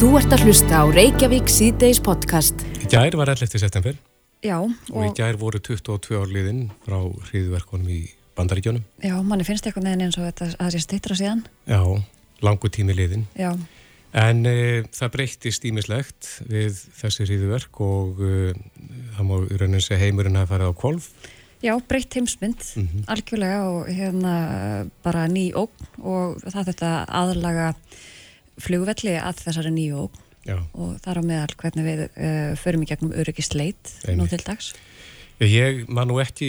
Þú ert að hlusta á Reykjavík síðdeis podcast. Í gær var 11. september Já, og, og, í gær voru 22 ár liðin frá hriðverkonum í bandaríkjónum. já, manni finnst eitthvað neðin eins og þetta að það sé stýttra síðan. Já, langu tími liðin. Já, En e, það breyttist ímislegt við þessi hriðverk og e, það má í raunin segja heimurinn hafa farið á kolf. já, breytt heimsmynd, algjörlega og hérna bara ný ógn og það þetta aðlaga flugvelli að þessari nýju ógn Já, og þar á meðal hvernig við uh, förum í gegnum öryggisleit nú til dags. ég man nú ekki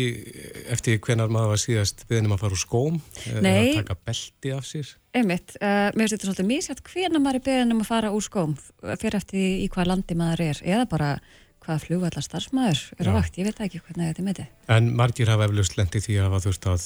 eftir hvenar maður var síðast beðin um að fara úr skóm eða Nei. að taka belti af sér. Einmitt, uh, mér finnst þetta svolítið mísjátt hvernig maður er beðin um að fara úr skóm fyrir eftir í hvað landi maður er eða bara hvað flugvallar starfsmæður er Já. vakt, ég veit ekki hvernig þetta er með þetta. En margir hafa eflust lendi því að þurft að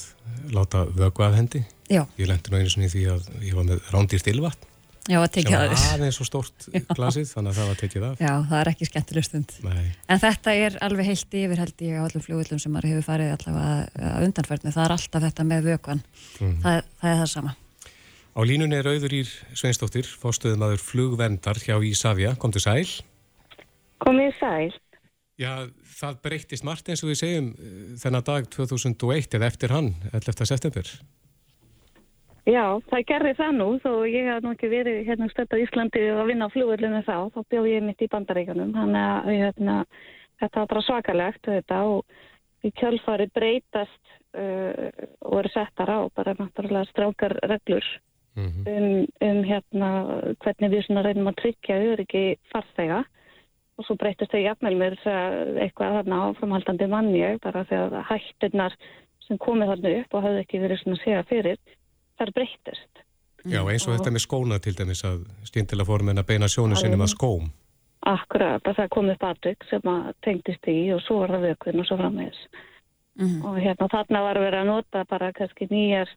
láta vöku af hendi. Já, Ég lendi nú einu sinni í því að ég var með rándýrt ylvatn já, að sem tekja var það. aðeins og stórt glasið þannig að það var tekið af. Já, það er ekki skemmtileg stund. Nei. En þetta er alveg heilt yfir held ég á allum flugvillum sem maður hefur farið allavega að undanfærni. Það er alltaf þetta með vökvan. Mhm. það, það er það sama. Á línunni er auður ír Sveinsdóttir, fórstöðumadur flugvendar hjá Ísafja. Kom til sæl. Komið sæl. Já, það breyttist margt eins og við segjum eh, þennan dag 2001 eða eftir hann, 11. september. Já, það gerði það nú, þó ég hef nú ekki verið hérna stödd á Íslandi að vinna á flugvöldinu þá, þá bjóð ég mitt í bandaríkanum, þannig að hérna, þetta var bara svakalegt þetta og í kjálfari breytast uh, og eru settar á bara náttúrulega strákar reglur Mm um, um hérna hvernig við svona reynum að tryggja öryggi farþega. Og svo breytist þau jafnvel að eitthvað þarna áframhaldandi manni bara þegar hætturnar sem komið þarna upp og hafði ekki verið svona séða fyrir þar breytist. Já, eins og þetta með skóna til dæmis að stíntilega fórum en að beina sjónu sinum að skóm. Akkurat, að það komið batuk sem að tengdist í og svo var það vökun og svo framvegis. Mm. Og hérna þarna var verið að nota bara kannski nýjar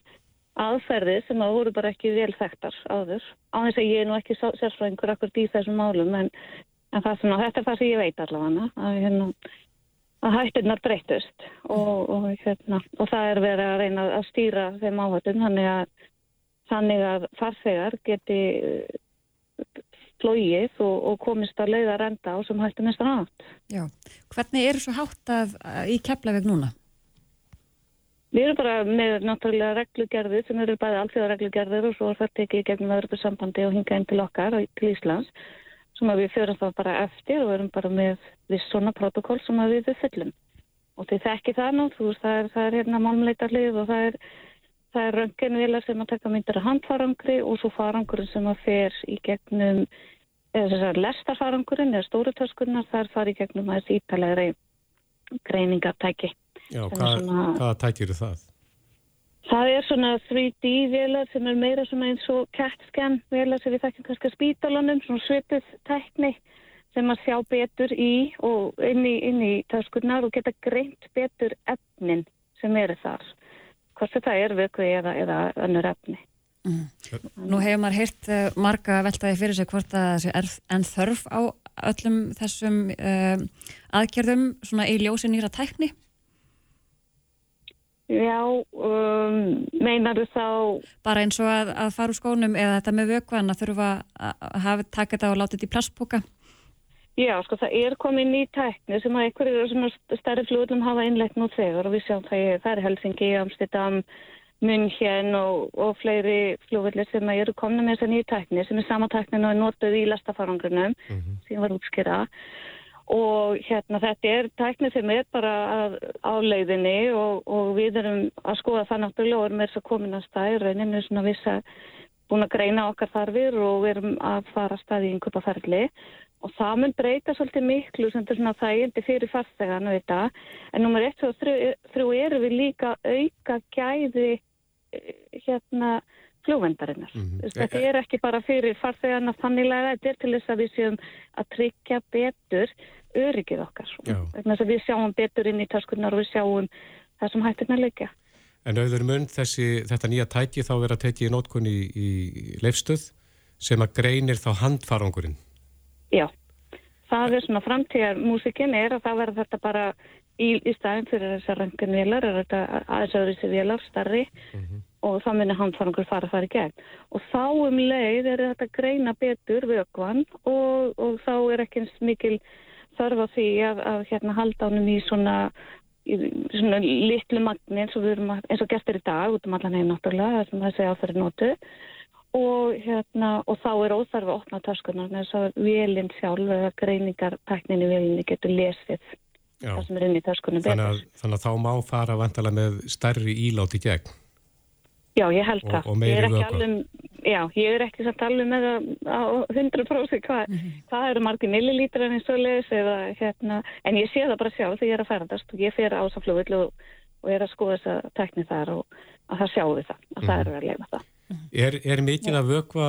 aðferðir sem að voru bara ekki vel þekktar áður. Á þess að ég er nú ekki sérfræðingur akkur í þessum málum en, en það sem, þetta er það sem ég veit allavega að, hérna, að hætturnar breytust og, og, hérna, og það er verið að reyna að stýra þeim áhættum þannig að, þannig að farþegar geti eh, flóið og, og komist að leiða renda á sem hættum mestan átt. Já. Hvernig eru svo hátt að, í Keflaveg núna? Við erum bara með náttúrulega reglugerðir sem eru bæði alþjóðareglugerðir og svo er það tekið gegnum öðru sambandi og hingað inn til okkar til Íslands sem að við förum það bara eftir og erum bara með viss svona protokoll sem að við uppfyllum. Og þið þekki það nú, þú veist, það er, það er hérna málmleitarlið og það er, það er rönginvilar sem að taka myndir af handfarangri og svo farangurinn sem að fer í gegnum, eða þess að lestarfarangurinn eða stórutöskurnar, það er farið í gegnum aðeins ítalegri greiningartæki. Já, hvað, svona- hvað tækir það? Það er svona 3D-vélar sem er meira svona eins og CAT-scan vélar sem við þekkjum kannski að spítalunum, svona svipið tækni sem að sjá betur í og inn í, inn í töskurnar og geta greint betur efnin sem eru þar. Hvort þetta er vöku eða, eða önnur efni. Nú hefur maður heyrt uh, marga veltaði fyrir sig hvort að það sé er en þörf á öllum þessum uh, aðgerðum svona í ljósi nýra tækni. Já, um, meinaru þá, Bara eins og að, að fara úr skónum eða þetta með vökvan að þurfa að hafa taka þetta og láta þetta í plastboka. já, sko það er komið ný tækni sem að einhverjir svona stærri flugurlum hafa innlegt nú þegar og við sjáum það, í- það er Helsingi, Amsterdam, München og, og fleiri flugurlir sem að eru komna með þessa nýju tækni sem er sama tæknin og er notuð í lastafarangrunum sem ég var útskýra og hérna þetta er tækni sem er bara á leiðinni og, og við erum að skoða það náttúrulega og erum þess að komin að stæði rauninu svona viss að búin að greina okkar þarfir og við erum að fara að staði í einhverjaferli og það mun breyta svolítið miklu sem þetta er svona þægindi fyrir farþegan þetta. en nummer 1 og 3 eru við líka auka gæði eh, hérna flugvendarinnar. Mhm. Mm Þetta er ekki bara fyrir farþegana þanniglega, þetta er til þess að við séum að tryggja betur öryggið okkar. Þess að við sjáum betur inn í taskurnar og við sjáum það sem hættirna leikja. En auður mun þessi, þetta nýja tæki þá vera tekið í nótkun í, í leifstöð sem að greinir þá handfarangurinn. Já, það er svona framtíðar músikin er að það verður þetta bara í, í staðin fyrir þessar röngunvélar, er þetta aðeins öðru sér vélar starri og þá myndir handfarangur fara þar í gegn. Og þá um leið er þetta greina betur vögvan og, og þá er ekki eins mikil þörf á því að, að hérna, halda ánum í svona, í svona litlu magni eins og erum eins og gestur í dag út um allan heim náttúrulega sem þessi áþæri notu og, hérna, og þá er óþarf að opna töskunar þess að velinn sjálf eða greiningartækninni velinni getur lesið Já. það sem er inn í töskunum Þannig að, þannig að þá má fara vantalega með stærri ílátt í gegn. Já, ég held Og- það. og meiri er ekki vökva. alveg, já, ég er ekki samt alveg með það á 100% hvað, hvað eru margir millilítrar eins og leis eða hérna, en ég sé það bara sjálf þegar ég er að ferðast og ég fer á þessa flugvill og, og er að skoða þessa tekni þar og að það sjáu við það, að það eru að leifa það. Er, er mikið að vökva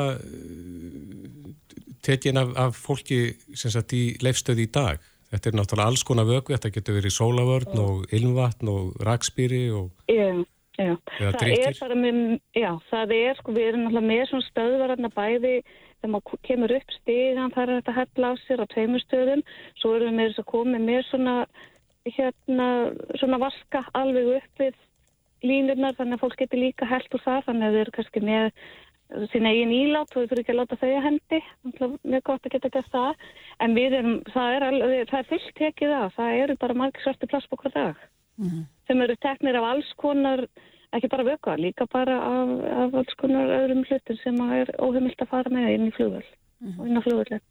tekin af, af fólki sem sagt í leifstöði í dag? Þetta er náttúrulega alls konar vökvi, þetta getur verið sólavörn og ilmvatn og rakspýri og Já, já. Það drykkir? er bara með, já, það er sko, við erum náttúrulega með svona stöðvararna bæði þegar maður kemur upp stigan, það er þetta að hella á sér á tveimur stöðum, svo erum við með þess að koma með svona, hérna, svona vaska alveg upp við línurnar, þannig að fólk getur líka held úr það, þannig að þau eru kannski með sín eigin ílát og við fyrir ekki að láta þau að hendi, mjög gott að geta gert það, en við erum, það er, alveg, það er fullt tekið af, það eru bara margir svarti plastbókar dag sem eru teknir af alls konar, ekki bara vöka, líka bara af, af alls konar öðrum hlutum sem er óheimilt að fara með inn í flugvöld og inn á flugvöldin.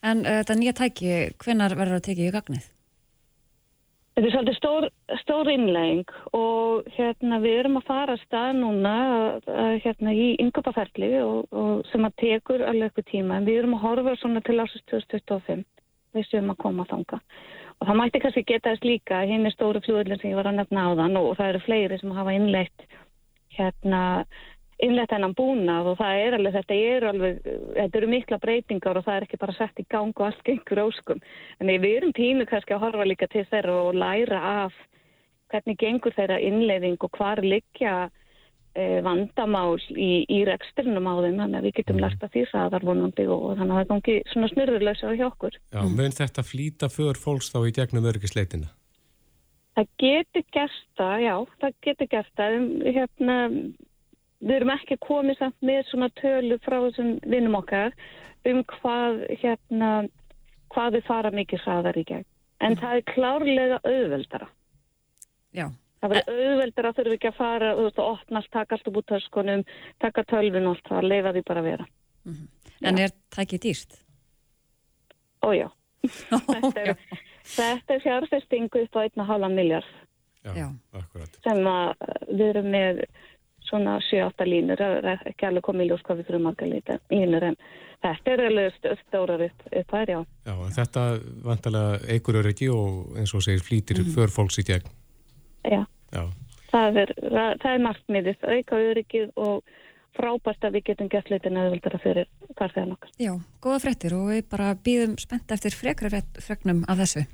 En uh, þetta nýja tæki, hvenar verður það tekið í gagnið? Þetta er svolítið stór, stór innlegging og hérna, við erum að fara að stað núna að, að, hérna, í yngöpaferli og, og sem að tekur alveg eitthvað tíma en við erum að horfa til ásins 2025 við séum að koma þanga. Og það mætti kannski geta þess líka hinn er stóru fljóðlinn sem ég var að nefna á þann og það eru fleiri sem hafa innleitt hérna innleitt hennan búnað og það er alveg, þetta er alveg, þetta eru mikla breytingar og það er ekki bara sett í gang og allt gengur óskum. En við erum tími kannski að horfa líka til þeirra og læra af hvernig gengur þeirra innleiðing og hvar liggja vandamál í, í rekstrinum á þeim, þannig að við getum lært að því hraðar vonandi og þannig að það gangi svona snurðurlösa hjá okkur. Já, mun þetta flýta för fólks þá í gegnum örgisleitina? Það getur gert það, já, það getur gert það. Um, Hérna, við erum ekki komið samt með svona tölu frá þessum vinnum okkar um hvað, hérna, hvað við fara mikið hraðar í gegn. En það er klárlega auðveldara. Já. Það verður auðveldara þurfum ekki að fara, þú veist, að opna allt, taka allt upp úr töskunum, taka tölvun og allt það, leifa því bara að vera. En er tækið dýrt? Ójá. þetta, er, er fjárfestingu upp á 1,5 miljard. Já, Já. akkurat. sem að uh, við erum með svona 7-8 línur, það er ekki alveg komið í ljós hvað við þurfum marga línur en þetta er alveg st- stórar upp, upp hær, já. Já, en þetta vantalega eigur öryggi og eins og segir flýtir för fólks í gegn. Já. Já, Það er, það, það er markmiðið, auka öryggið og frábært að við getum gert litin auðvöldara fyrir farþegan okkar. Já, góða fréttir og við bara býðum spennt eftir frekra fregnum af þessu.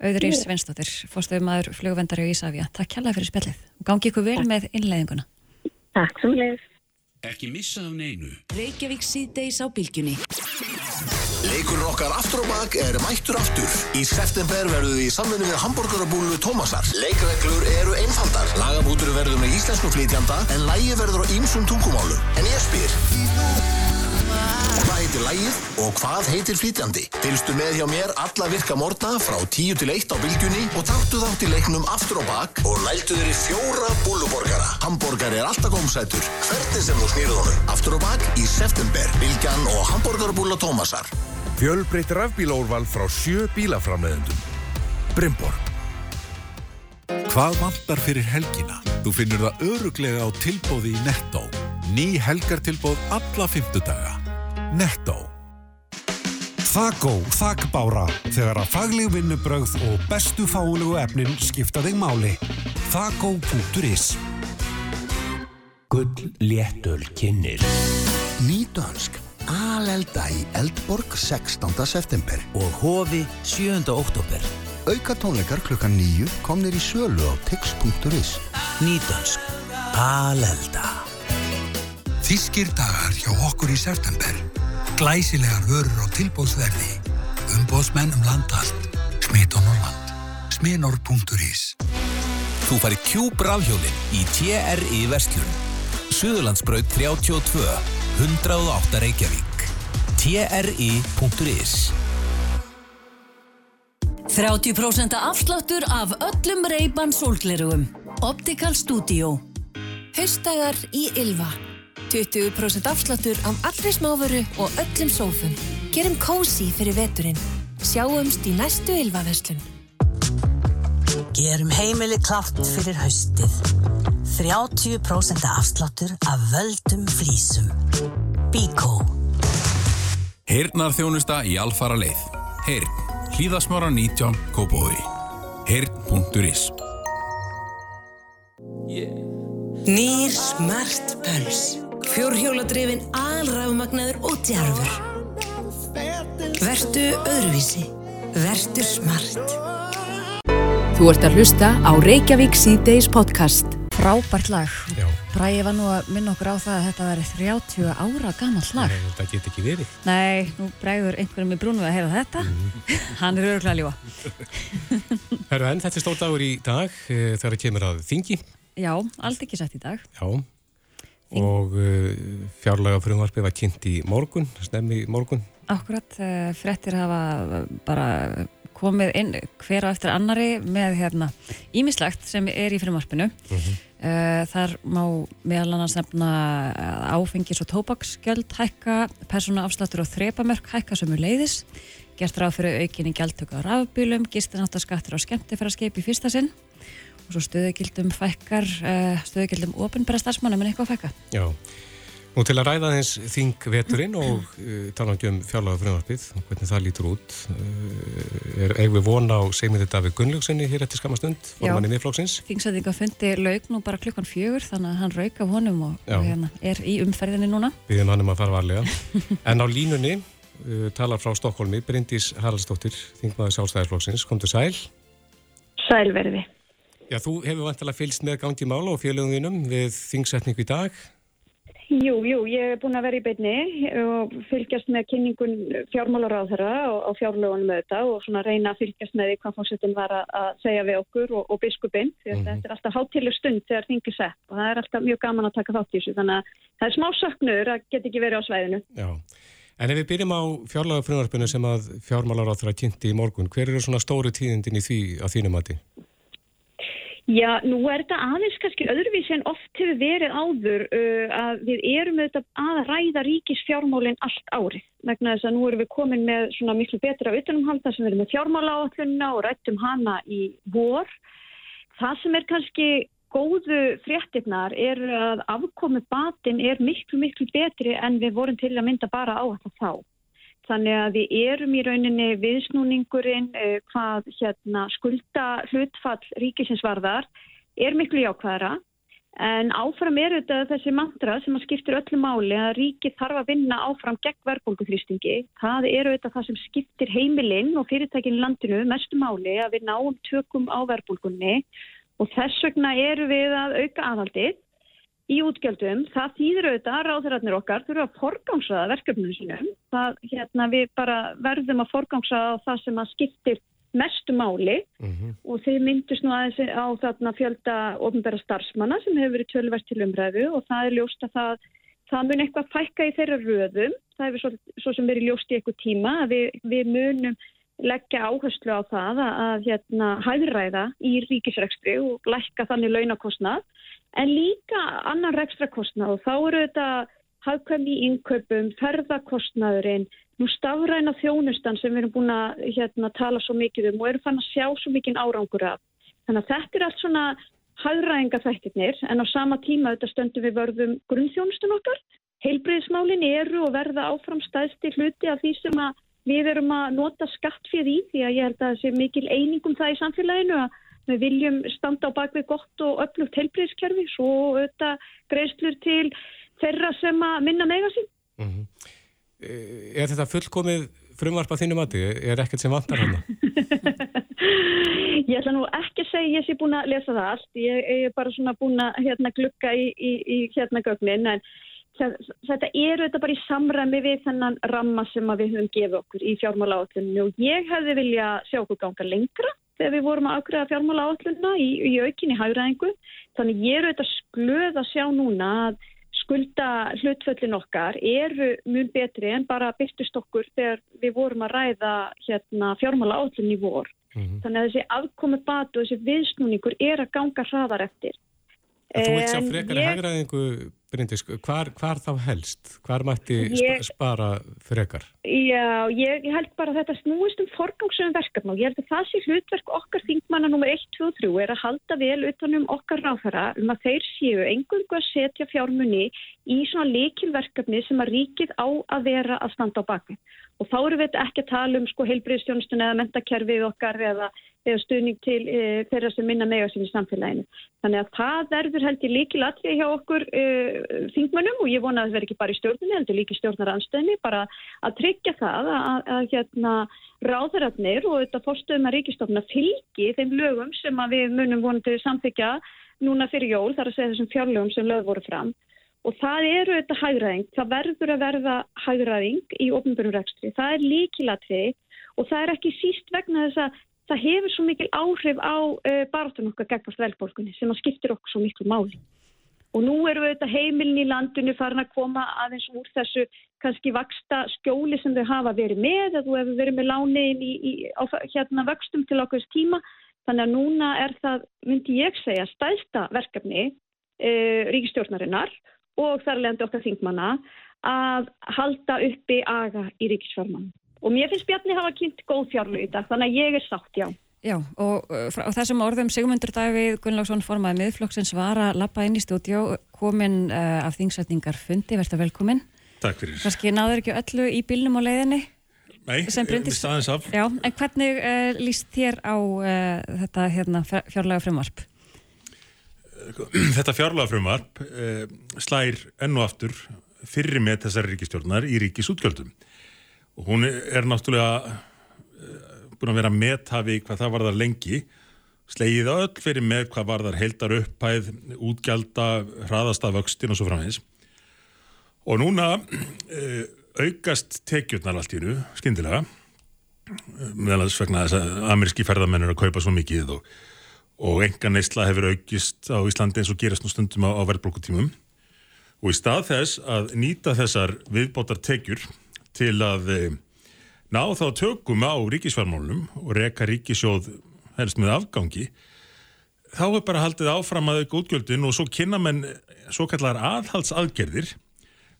Auður Ís Svensdóttir, fórstöðum maður flugvendari á Ísafja. Takk kjalla fyrir spjallið og gangi ykkur vel með innleiðinguna. Takk sem leið. Ekki missa af neinu. Reykjavík síðdeis á bylgjunni. Leikur okkar aftur og bak er mættur aftur. Í september verður við í samvinni við hambúrgarabúlu Tómasar. Leikreglur eru einfaldar. Lagabútur verður með íslensku flytjanda en lægi verður á ýmsum tungumálum. En ég spyr, hvað heitir lægið og hvað heitir flytjandi? Fylgstu með hjá mér alla virka morgna frá 10 til 1 á bylgjunni og taktu þátt í leiknum aftur og bak og næltu í fjóra búluborgara. Hamborgari er alltaf gómsætur. Hvernig sem þú snýrð honum. Aftur og bak í september. Bylgjan og hambúrgarabúla Tómasar. Fjölbreytt rafbílaúrval frá sjö bílaframleðendum. Brimborg. Hvað vantar fyrir helgina? Þú finnur það öruglega á tilbóði í Netto. Ný helgartilbóð alla fymtudaga. Netto. Þakó, þakbára, þegar að fagleg vinnubrögð og bestu fáulegu efnin skipta þig máli. Þakó.is Gull léttöl kynir Nýdönsk Alelda í Eldborg 16. september og Hofi 7. oktober. Auka tónleikar klukkan 9 komnir í sölu á tix.is Nýdönsk. Alelda. Þískir dagar hjá okkur í september. Glæsilegar vörur á tilbúðsverði. Umbóðsmenn um landallt. Smit og Norrland. Sminor.is Þú farið kjúb rafhjólinn í TRI Vestlun. Suðurlandsbraut 32 108 Reykjavík tri.is 30% afsláttur af öllum reyban sólglerugum. Optical Studio. Haustdagar í Ylva. 20% afsláttur af allri smáveru og öllum sófum. Gerum kósi fyrir veturinn. Sjáumst í næstu Ylva-verslun. Gerum heimili klátt fyrir haustið. 30% afsláttur af völdum flísum. Bíkó. Heyrnar þjónusta í alfara leið. Heyrn. Hlýðasmára 19 Kópói. Heyrn.is Nýr smart pöls. Fjórhjóladrifin alrafmagnaður og djarfur. Vertu öðruvísi. Vertu smart. Þú ert að hlusta á Reykjavík C-Days podcast. Frábært lag. Já. Bræði var nú að minna okkur á það að þetta veri 30 ára gammal lag. Nei, þetta get ekki verið. Nei, nú bregður einhverjum í brúnu að heyra þetta. Hann er öruglega að ljúa. Herru, en þetta er stór dagur í dag uh, þegar kemur að þingi. Já, allt ekki sett í dag. Já. Og uh, fjárlega frumvarpið var kynnt í morgun, snemmi í morgun. Akkurat, uh, frettir hafa bara komið inn hver á eftir annari með hérna ímislegt sem er í frumvarpinu. Mhm. Uh, þar má meðal annars nefna að áfengis og tóbaksgjöld hækka, persónaafsláttur og þrepamörk hækka sömu leiðis, gert ráð fyrir aukinni gjaldtöku á rafbílum, gistináttaskattur á skemmtifæraskip í fyrsta sinn og svo stöðugildum fækkar, uh, stöðugildum ofinbæra starfsmannum en eitthvað fækka. Já. Nú til að ræða þess þing veturinn og uh, tala um fjárlega frumvarpið og hvernig það lítur út uh, er eigum við vona á segmiði Davíð Gunnlaugssoni hér eftir skamastund, formanni miðflóksins. Þingsætinga fundi laug nú bara klukkan fjögur þannig að hann rauk af honum og, og hérna, er í umferðinni núna. Við erum hann um að fara varlega. en á línunni uh, talar frá Stokkólmi Bryndís Haraldsdóttir, þingmaður sjálfstæðisflóksins. Komdu sæl. Sælverði. Já, þú hefur vantilega fylgst með gangi mála og félögum þínum við þingsetningu í dag. Jú, jú, ég er búin að vera í beinni og fylgjast með kynningun fjármálaráð þeirra og, og fjárlögunum þetta og svona reyna að fylgjast með því hvað fórsetin var að, að segja við okkur og, og biskupinn því að Mhm. þetta er alltaf hátileg stund þegar þingi sett og það er alltaf mjög gaman að taka þátt í þessu þannig að það er smá söknur að geta ekki verið á svæðinu. Já. En ef við byrjum á fjárlega frumvarpinu sem að fjármálaráð þeirra kynnti í morgun, hver eru svona stóru tíðindin í því að þínum mati? Já, nú er þetta aðeins kannski öðruvísi en oft hefur verið áður uh, að við erum auðvitað að ræða ríkisfjármálinn allt árið. Vegna þess að nú erum við komin með svona miklu betra utanumhalda sem við erum með fjármálaáallunna og rættum hana í vor. Það sem er kannski góðu fréttirnar er að afkomi batin er miklu, miklu betri en við vorum til að mynda bara á þetta þá. Þannig að við erum í rauninni viðsnúningurinn eh, hvað hérna, skulda hlutfall ríkisins varðar er miklu jákvæðara. En áfram er auðvitað þessi mantra sem að skiptir öllu máli að ríki þarf að vinna áfram gegn verðbólguþrýstingi. Það er auðvitað það sem skiptir heimilinn og fyrirtækinn landinu mestu máli að við náum tökum á verðbólgunni. Og þess vegna eru við að auka aðhaldið í útgjöldum, það þýðir auðvitað að ráðherrarnir okkar þurfa að forgangsaða verkefninu sínum. Það, hérna, við bara verðum að forgangsaða það sem að skiptir mestu máli og þeir myndust nú aðeins á þarna fjölda ofnbæra starfsmanna sem hefur verið tölverst til umræðu og það er ljóst að það, það mun eitthvað fækka í þeirra röðum. Það hefur svo, svo sem verið ljóst í eitthvað tíma að við, við munum leggja áherslu á það að, að hérna, hæðræða í ríkisrekstri og lækka þannig launakostnað en líka annan rekstrakostnað og þá eru þetta hagkvæmi í innkaupum, ferðakostnaðurinn, nú stafræna þjónustan sem við erum búin að hérna, tala svo mikið um og erum fann að sjá svo mikið árangur af. Þannig að þetta er allt svona hagræðinga þættirnir en á sama tíma þetta stöndum við vörðum grunnþjónustun okkar. Heilbreyðismálin eru og verða áfram stæðsti hluti af því sem að við erum að nota skatt fyrir í því að ég held að það sé mikil einingum það í samfélaginu að við viljum standa á bakvið gott og öflugt heilbreyðiskerfi svo auðvitað greiðslur til þeirra sem að minna mega sín. Er þetta fullkomið frumvarpa þínum mati? Er ekkert sem vantar hana? Ég ætla nú ekki að segja ég sé búin að lesa það allt. Ég, ég er bara svona búin að hérna, glukka í, í, í hérna gögnin en þetta er auðvitað bara í samræmi við þennan ramma sem við höfum gefið okkur í fjármála áallunni og ég hefði vilja sjá okkur ganga lengra þegar við vorum að ákveða fjármála áallunna í, í aukinni hægræðingu. Þannig ég er auðvitað sklöð að sjá núna að skulda hlutföllin okkar eru mjög betri en bara byrtust okkur þegar við vorum að ræða hérna, fjármála átlun í vor. Mm -hmm. Þannig að þessi afkomi batu og þessi viðsnúningur er að ganga hraðar eftir. Þú veit sá frekar ég... hægraðingu Bryndis, hvar, hvar þá helst? Hvar mætti ég, spara frekar? Já, ég, held bara að þetta snúist um forgangsöfum verkefn og ég held að það sé hlutverk okkar þingmanna nr. 1, 2 og 3 er að halda vel utanum okkar ráðfæra um að þeir séu engungu að setja fjármunni í svona leikilverkefni sem að ríkið á að vera að standa á bakvið. Og þá eru við ekki að tala um sko heilbriðstjónustun eða mentakerfið okkar eða eða stuðning til e, þeirra sem minna mega sem í samfélaginu. Þannig að það verður held ég líkil aðrið hjá okkur e, þingmönnum og ég vona að það verður ekki bara í stjórnunni, heldur líki stjórnaranstöðinni, bara að tryggja það að, að, að hérna, ráðaröfnir og þetta fórstöðum að ríkistofna fylgi þeim lögum sem við munum vonandi samþykja núna fyrir jól, þar að segja þessum fjárlögum sem lög voru fram. Og það eru þetta hægraðing, það verður að verða hægraðing í ofnbjörnum rekstri. Það er líkilatrið og það er ekki síst vegna þess að það hefur svo mikil áhrif á uh, barátunum okkar gegnast velbólkunni sem að skiptir okkur svo miklu máli. Og nú eru við þetta heimilin í landinu farin að koma aðeins úr þessu kannski vaksta skjóli sem þau hafa verið með, að þú hefur verið með lániðin í, í, á hérna vöxtum til okkurst tíma. Þannig að núna er það, myndi ég segja, stæðsta verkefni uh, ríkistjórnarinnar og þar leðandi okkar þingmanna að halda uppi aga í ríkisfjármann. Og mér finnst Bjarni hafa kynnt góð fjárlu í dag, þannig að ég er sátt, já. Já, og uh, frá þessum orðum Sigmundur Davíð Gunnlaugsson formaði miðflokksins var að lappa inn í stúdjó, komin uh, af þingsætningar fundi, verður velkomin. Takk fyrir. Kanski náður ekki öllu í bílnum á leiðinni? Nei, við staðins af. Já, en hvernig uh, líst þér á uh, þetta hérna, fjárlega frumvarp? Þetta fjárlega frumvarp uh, slær enn og aftur fyrir með þessari ríkistjórnar í ríkisútgjöldum og hún er náttúrulega eh, búin að vera methafi hvað það var þar lengi. Slegið öll fyrir með hvað var þar heldar upphæð, útgjálta hraðasta vöxtin og svo framhengis og núna uh, aukast tekjurnar allt í nú skindilega meðal þess vegna þess að ameríski ferðamenn er að kaupa svo mikið og, og enga neysla hefur aukist á Íslandi eins og gerast nú stundum á, á verðblókutímum og í stað þess að nýta þessar viðbótar tekjur til að eh, ná þá tökum á ríkisfarmálunum og reka ríkisjóð helst með afgangi þá er bara haldið áfram að auka útgjöldin og svo kynna menn svo kallar aðhaldsaðgerðir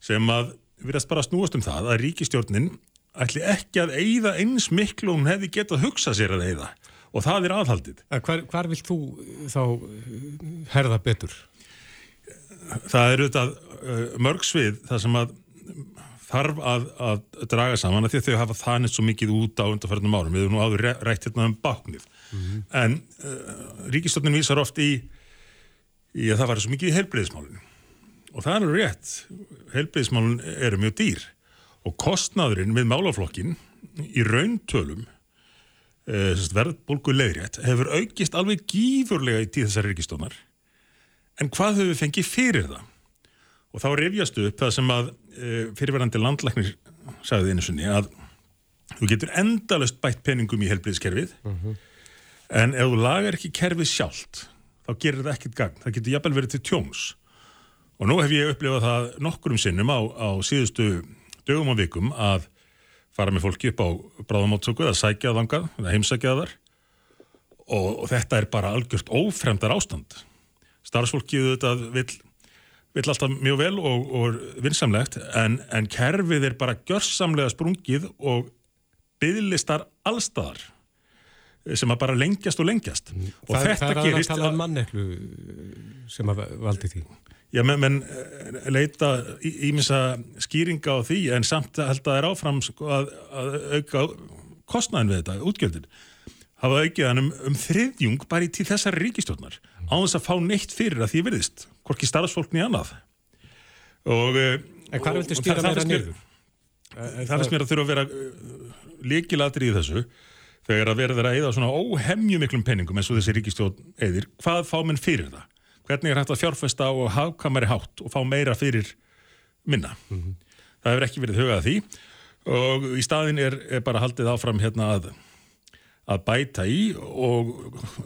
sem að viðast bara snúast um það að ríkistjórnin ætli ekki að eigða eins miklu og hún hefði getað hugsað sér að eigða og það er aðhaldið. Hvar, hvar vilt þú þá herða betur? Það eru þetta mörgsvið þar sem að þarf að, að draga saman að því að þau hafa þannig svo mikið út á undarfærnum árum. Við hefum nú áður rætt hérna um báknið. Mm -hmm. En uh, ríkistofnin vísar oft í, í að það var svo mikið í heilbreyðismálinu. Og það er rétt. Heilbreyðismálun eru mjög dýr. Og kostnaðurinn við málaflokkin í rauntölum uh, verðbólgu leiðrétt hefur aukist alveg gífurlega í tíð þessari ríkistofnar. En hvað höfum við fengið fyrir það? Og þá rifjastu upp það sem að uh, fyrirverandi landlæknir sagði einu sunni að þú getur endalust bætt peningum í helbriðskerfið uh. -huh. en ef þú lagar ekki kerfið sjálft þá gerir það ekkit gagn. Það getur jafnvel verið til tjóms. Og nú hef ég upplifað það nokkurum sinnum á, á síðustu dögum og vikum að fara með fólki upp á bráðamáttsöku að sækja það vangað, að heimsækja þar og, og þetta er bara algjört ófremdar ástand. Starfsfólkið þetta vil vill alltaf mjög vel og, og vinsamlegt en, en kerfið er bara gjörsamlega sprungið og bygglistar allstaðar sem að bara lengjast og lengjast mm. og það, þetta gerist... Það er að tala um manneklu sem að valdi því. Já, menn, menn eh, leita íminsa skýringa á því en samt held að það er áfram sko, að, að auka kostnæðin við þetta, útgjöldin hafa aukið hann um, um þriðjung bara í tíð þessari ríkistjórnar á þess að fá neitt fyrir að því verðist hvorki starfsfólkni annað og eh, En hvað viltu stýra meira niður? Það finnst mér að þurfa að vera eh, líkilatri í þessu þegar að verða að eða svona óhemju miklum penningum eins og þessi ríkistjórn eðir, hvað fá menn fyrir það? Hvernig er hægt að fjárfesta og hafkamari hátt og fá meira fyrir minna? Mm -hmm. Það hefur ekki verið hugað því og í staðin er, er bara haldið áfram hérna að að bæta í og,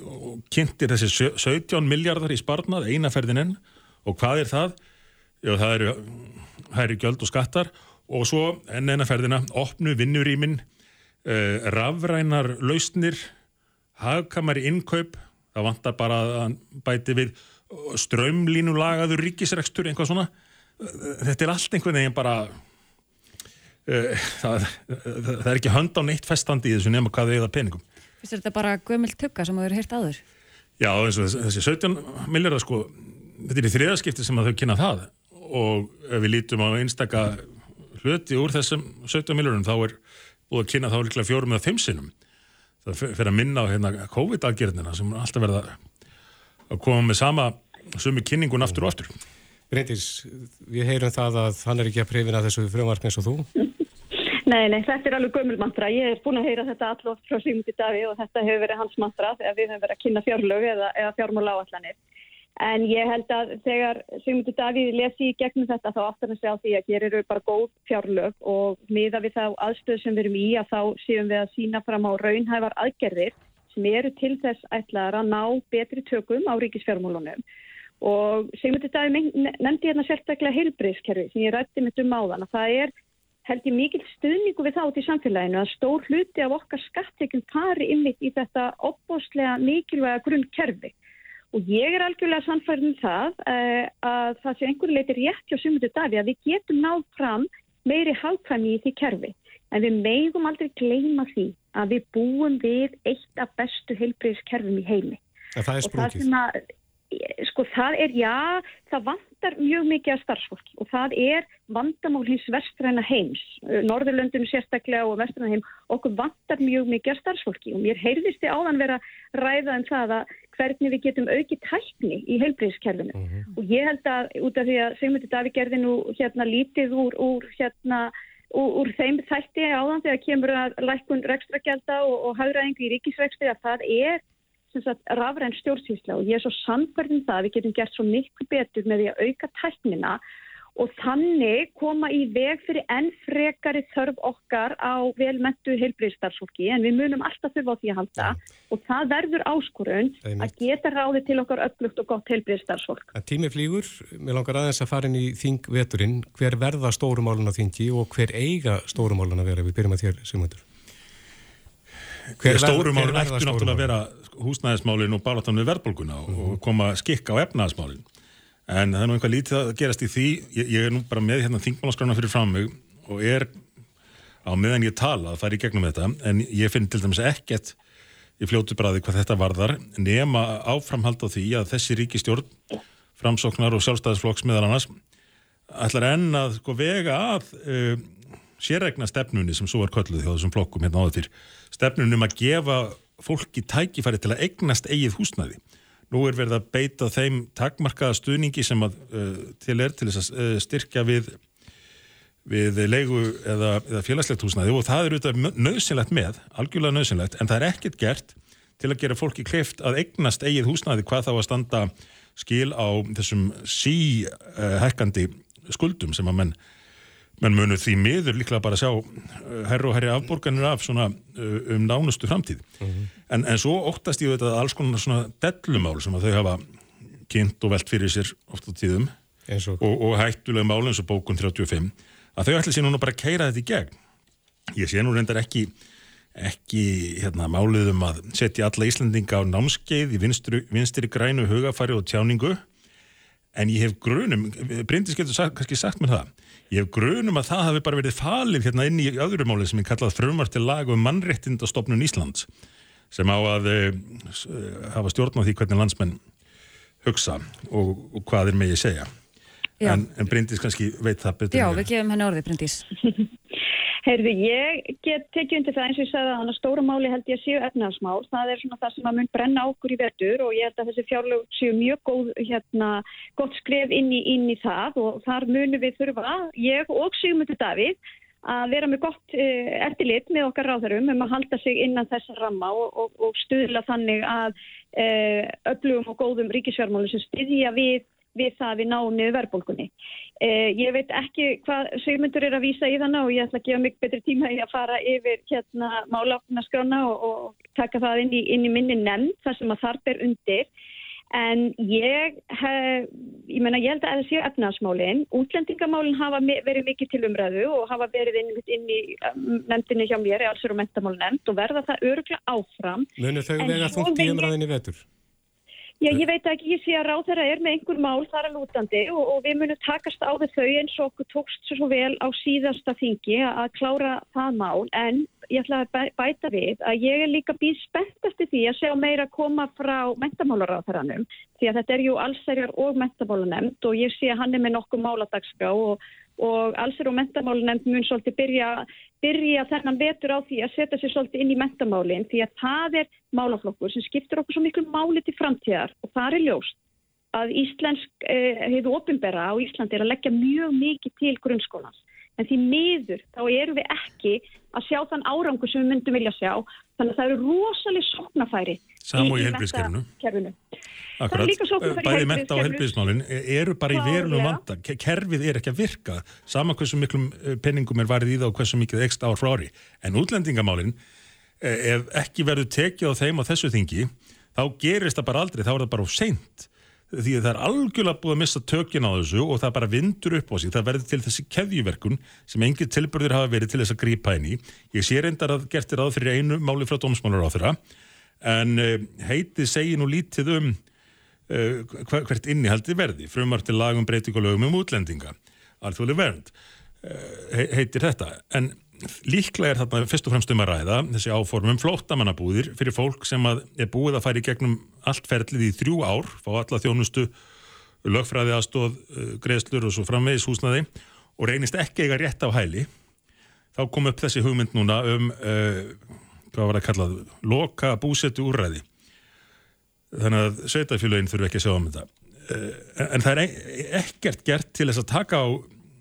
og kynntir þessi 17 miljardar í sparnað einaferðininn og hvað er það? Já, það eru hæri gjöld og skattar og svo enn eina ferðina, opnu vinnurýmin, uh, rafrænar lausnir, hagkamari innkaup, það vantar bara að bæti við strömlínulagaður ríkisrekstur, einhvað svona. Þetta er allt einhvern veginn bara, uh, það, það, það er ekki hönd á neitt festandi í þessu nema hvað þau eða peningum. Fyrst er þetta bara gömul tugga sem þú eru hýrt áður? Já, eins og þessi 17 miljardar sko, þetta er í þriðaskipti sem þau kynna það og ef við lítum á einstaka hluti úr þessum 17 miljardum þá er búið að kynna þá líklega fjórum eða fimm sinnum. Það fyrir að minna á hérna COVID-aðgerðina sem alltaf verið að koma með sama sumi kynningun aftur og aftur. Bryndís, við heyrum það að hann er ekki að prifina þessu frumvarp eins og þú. Nei, nei, þetta er alveg gömul mantra. Ég hef búin að heyra þetta allótt frá Sigmundi Daví og þetta hefur verið hans mantra þegar við hefum verið að kynna fjárlög eða, eða fjármála áallanir. En ég held að þegar Sigmundi Daví lesi í gegnum þetta þá áttar hann sig á því að hér eru bara góð fjárlög og miða við þá aðstöð sem við erum í að þá séum við að sína fram á raunhævar aðgerðir sem eru til þess ætlaðar að ná betri tökum á ríkisfjármálunum. Og Sigmundi Daví nefndi hérna sérstaklega heilbreyðskerfi sem ég rætti mitt um áðan að það er held ég mikil stuðningu við þátt í samfélaginu að stór hluti af okkar skattekjum fari ymmit í þetta opbóstlega mikilvæga grunnkerfi og ég er algjörlega samfærið um það uh, að það sé einhverju leiti rétt hjá sumundu dagi að við getum náð fram meiri hálfkvæmi í því kerfi en við meðum aldrei gleyma því að við búum við eitt af bestu heilbreyðskerfum í heimi. En það er sprungið. Sko það er, já, það vantar mjög mikið af starfsfólki og það er vandamál hins vestræna heims, Norðurlöndum sérstaklega og vestræna heim, okkur vantar mjög mikið af starfsfólki og mér heyrðist þið áðan vera ræða um það að hvernig við getum aukið tækni í heilbreyðskerfinu mm -hmm. og ég held að út af því að Sigmundur Daví gerði nú hérna lítið úr, úr hérna úr, úr þeim þætti áðan þegar kemur að lækkun rekstragelda og, og hauræðingu í ríkisvexti að það er rafræn stjórnsýsla og ég er svo samverðin það að við getum gert svo miklu betur með því að auka tæknina og þannig koma í veg fyrir enn frekari þörf okkar á velmentu heilbreyðstarfsfólki en við munum alltaf þurfa á því að halda ja. og það verður áskorun að geta ráði til okkar öllugt og gott heilbreyðstarfsfólk. Tími flýgur, mér langar aðeins að fara inn í þingveturinn, hver verða stórumálun á þingi og hver eiga stórumálun að vera, við byrjum að þér, Sigmundur. Stórumálun ættu náttúrulega að vera húsnæðismálin og baráttan við verðbólguna mm -hmm. og koma skikka á efnaðismálin en það er nú einhvað lítið að gerast í því. Ég, ég er nú bara með hérna þingmálaskrána fyrir fram mig og er á meðan ég tala að fara í gegnum þetta en ég finn til dæmis ekkert í fljótu bræði hvað þetta varðar nema áframhald á því að þessi ríkistjórn framsóknar og sjálfstæðisflokks meðal annars ætlar enn að sko, vega að uh, sérregna stefnunni sem svo er kölluð hjá þessum flokkum hérna áður fyrir stefnunum að gefa fólki tækifæri til að eignast eigið húsnæði. Nú er verið að beita þeim takmarkaða stuðningi sem að, uh, til er til þess að uh, styrkja við, við leigu eða, eða félagslegt húsnæði og það er auðvitað nöðsynlegt með, algjörlega nöðsynlegt, en það er ekkert gert til að gera fólki kleift að eignast eigið húsnæði hvað þá að standa skil á þessum síhækkandi skuldum sem að menn menn munu því miður líklega bara að sjá herru og herri afborganir af svona uh, um nánustu framtíð mm -hmm. en, en svo óttast ég þetta alls konar svona dellumál sem að þau hafa kynnt og velt fyrir sér ofta tíðum og, og, og hættulega mál eins og bókun 35 að þau ætla sér núna bara að keira þetta í gegn ég sé nú reyndar ekki ekki hérna, máliðum að setja alla Íslandinga á námskeið í vinstri, vinstri grænu hugafari og tjáningu en ég hef grunum Bryndis getur sagt, kannski sagt mér það Ég hef grunum að það hafi bara verið falið hérna inn í öðru máli sem er kallað frumvart til lag um mannrettindastofnun Íslands sem á að uh, hafa stjórn á því hvernig landsmenn hugsa og, og hvað er með ég segja. En, en Bryndís kannski veit það betur. Já, við gefum henni orði Bryndís. Heyrðu, ég get tekið undir það eins og ég sagði að hann að stóra máli held ég að séu efnaðsmál. Það er svona það sem að mun brenna okkur í verður og ég held að þessi fjárlög séu mjög góð, hérna, gott skref inn í, inn í það og þar munum við þurfa, ég og Sigmundur Davíð, að vera með gott uh, eftirlit með okkar ráðarum um að halda sig innan þessa ramma og, og, og stuðla þannig að uh, öflugum og góðum ríkisfjármálu sem styðja við við það við náum niður verðbólkunni. Eh, ég veit ekki hvað segmyndur er að vísa í þannig og ég ætla að gefa mig betri tíma í að fara yfir hérna máláfnaskrána og, og taka það inn í, inn í minni nefnd þar sem að þar ber undir. En ég, hef, ég menna, ég held að það séu efnaðsmálinn. Útlendingamálinn hafa verið mikið til umræðu og hafa verið inn, inn í um, nefndinni hjá mér, allsir og mentamál nefnd og verða það öruglega áfram. Munu þau vega þungt í umræðinni vetur? Já, ég veit ekki, ég sé að ráð þeirra er með einhver mál þar að lútandi og, og við munum takast á þau eins og okkur tókst svo vel á síðasta þingi að klára það mál. En ég ætla að bæta við að ég er líka býð spennt eftir því að sjá meira að koma frá mentamálaráðaranum því að þetta er jú allsærjar og mentamálanemnd og ég sé að hann er með nokkuð máladagskrá og og allsir og mentamálunemnd mun svolítið byrja, byrja þennan vetur á því að setja sér svolítið inn í mentamálinn því að það er málaflokkur sem skiptir okkur svo miklu máli til framtíðar og það er ljóst að Íslensk, eh, hefur ofinbera á Íslandi er að leggja mjög mikið til grunnskólans en því miður þá erum við ekki að sjá þann árangur sem við myndum vilja sjá. Þannig að það eru rosalega sóknafæri Samú í helbriðskerfinu Akkurat, bæði menta og helbriðsmálin eru bara í verunum vanda. Kerfið er ekki að virka saman hversu miklum eh, penningum er varðið í það og hversu mikið ekst ár frá ári. En útlendingamálin eh, ef ekki verður tekið á þeim á þessu þingi þá gerist það bara aldrei, þá er það bara á seint því að það er algjörlega búið að missa tökjun á þessu og það bara vindur upp á sig. Það verður til þessi keðjuverkun sem engin tilbyrður hafa verið til þess að grípa henni ég sé reyndar að gertir að fyrir einu máli frá dómsmálar á þeirra en uh, heitið segi nú lítið um uh, hvert innihaldi verði. Frumar til lagum breytingalögum um útlendinga. Alþjóðli vernd uh, heitir þetta. En líklega er þarna fyrst og fremst um að ræða þessi áformum flóttamannabúðir fyrir fólk sem er búið að færi gegnum allt ferlið í þrjú ár, fá alla þjónustu lögfræði aðstóð, uh, greiðslur og svo framvegis húsnaði og reynist ekki eiga rétt á hæli. Þá kom upp þessi hugmynd núna um uh, hvað var að kallað loka búsetu úrræði. Þannig að sveitafélagin þurfu ekki að sjá um þetta. Uh, en það er e ekkert gert til þess að taka á,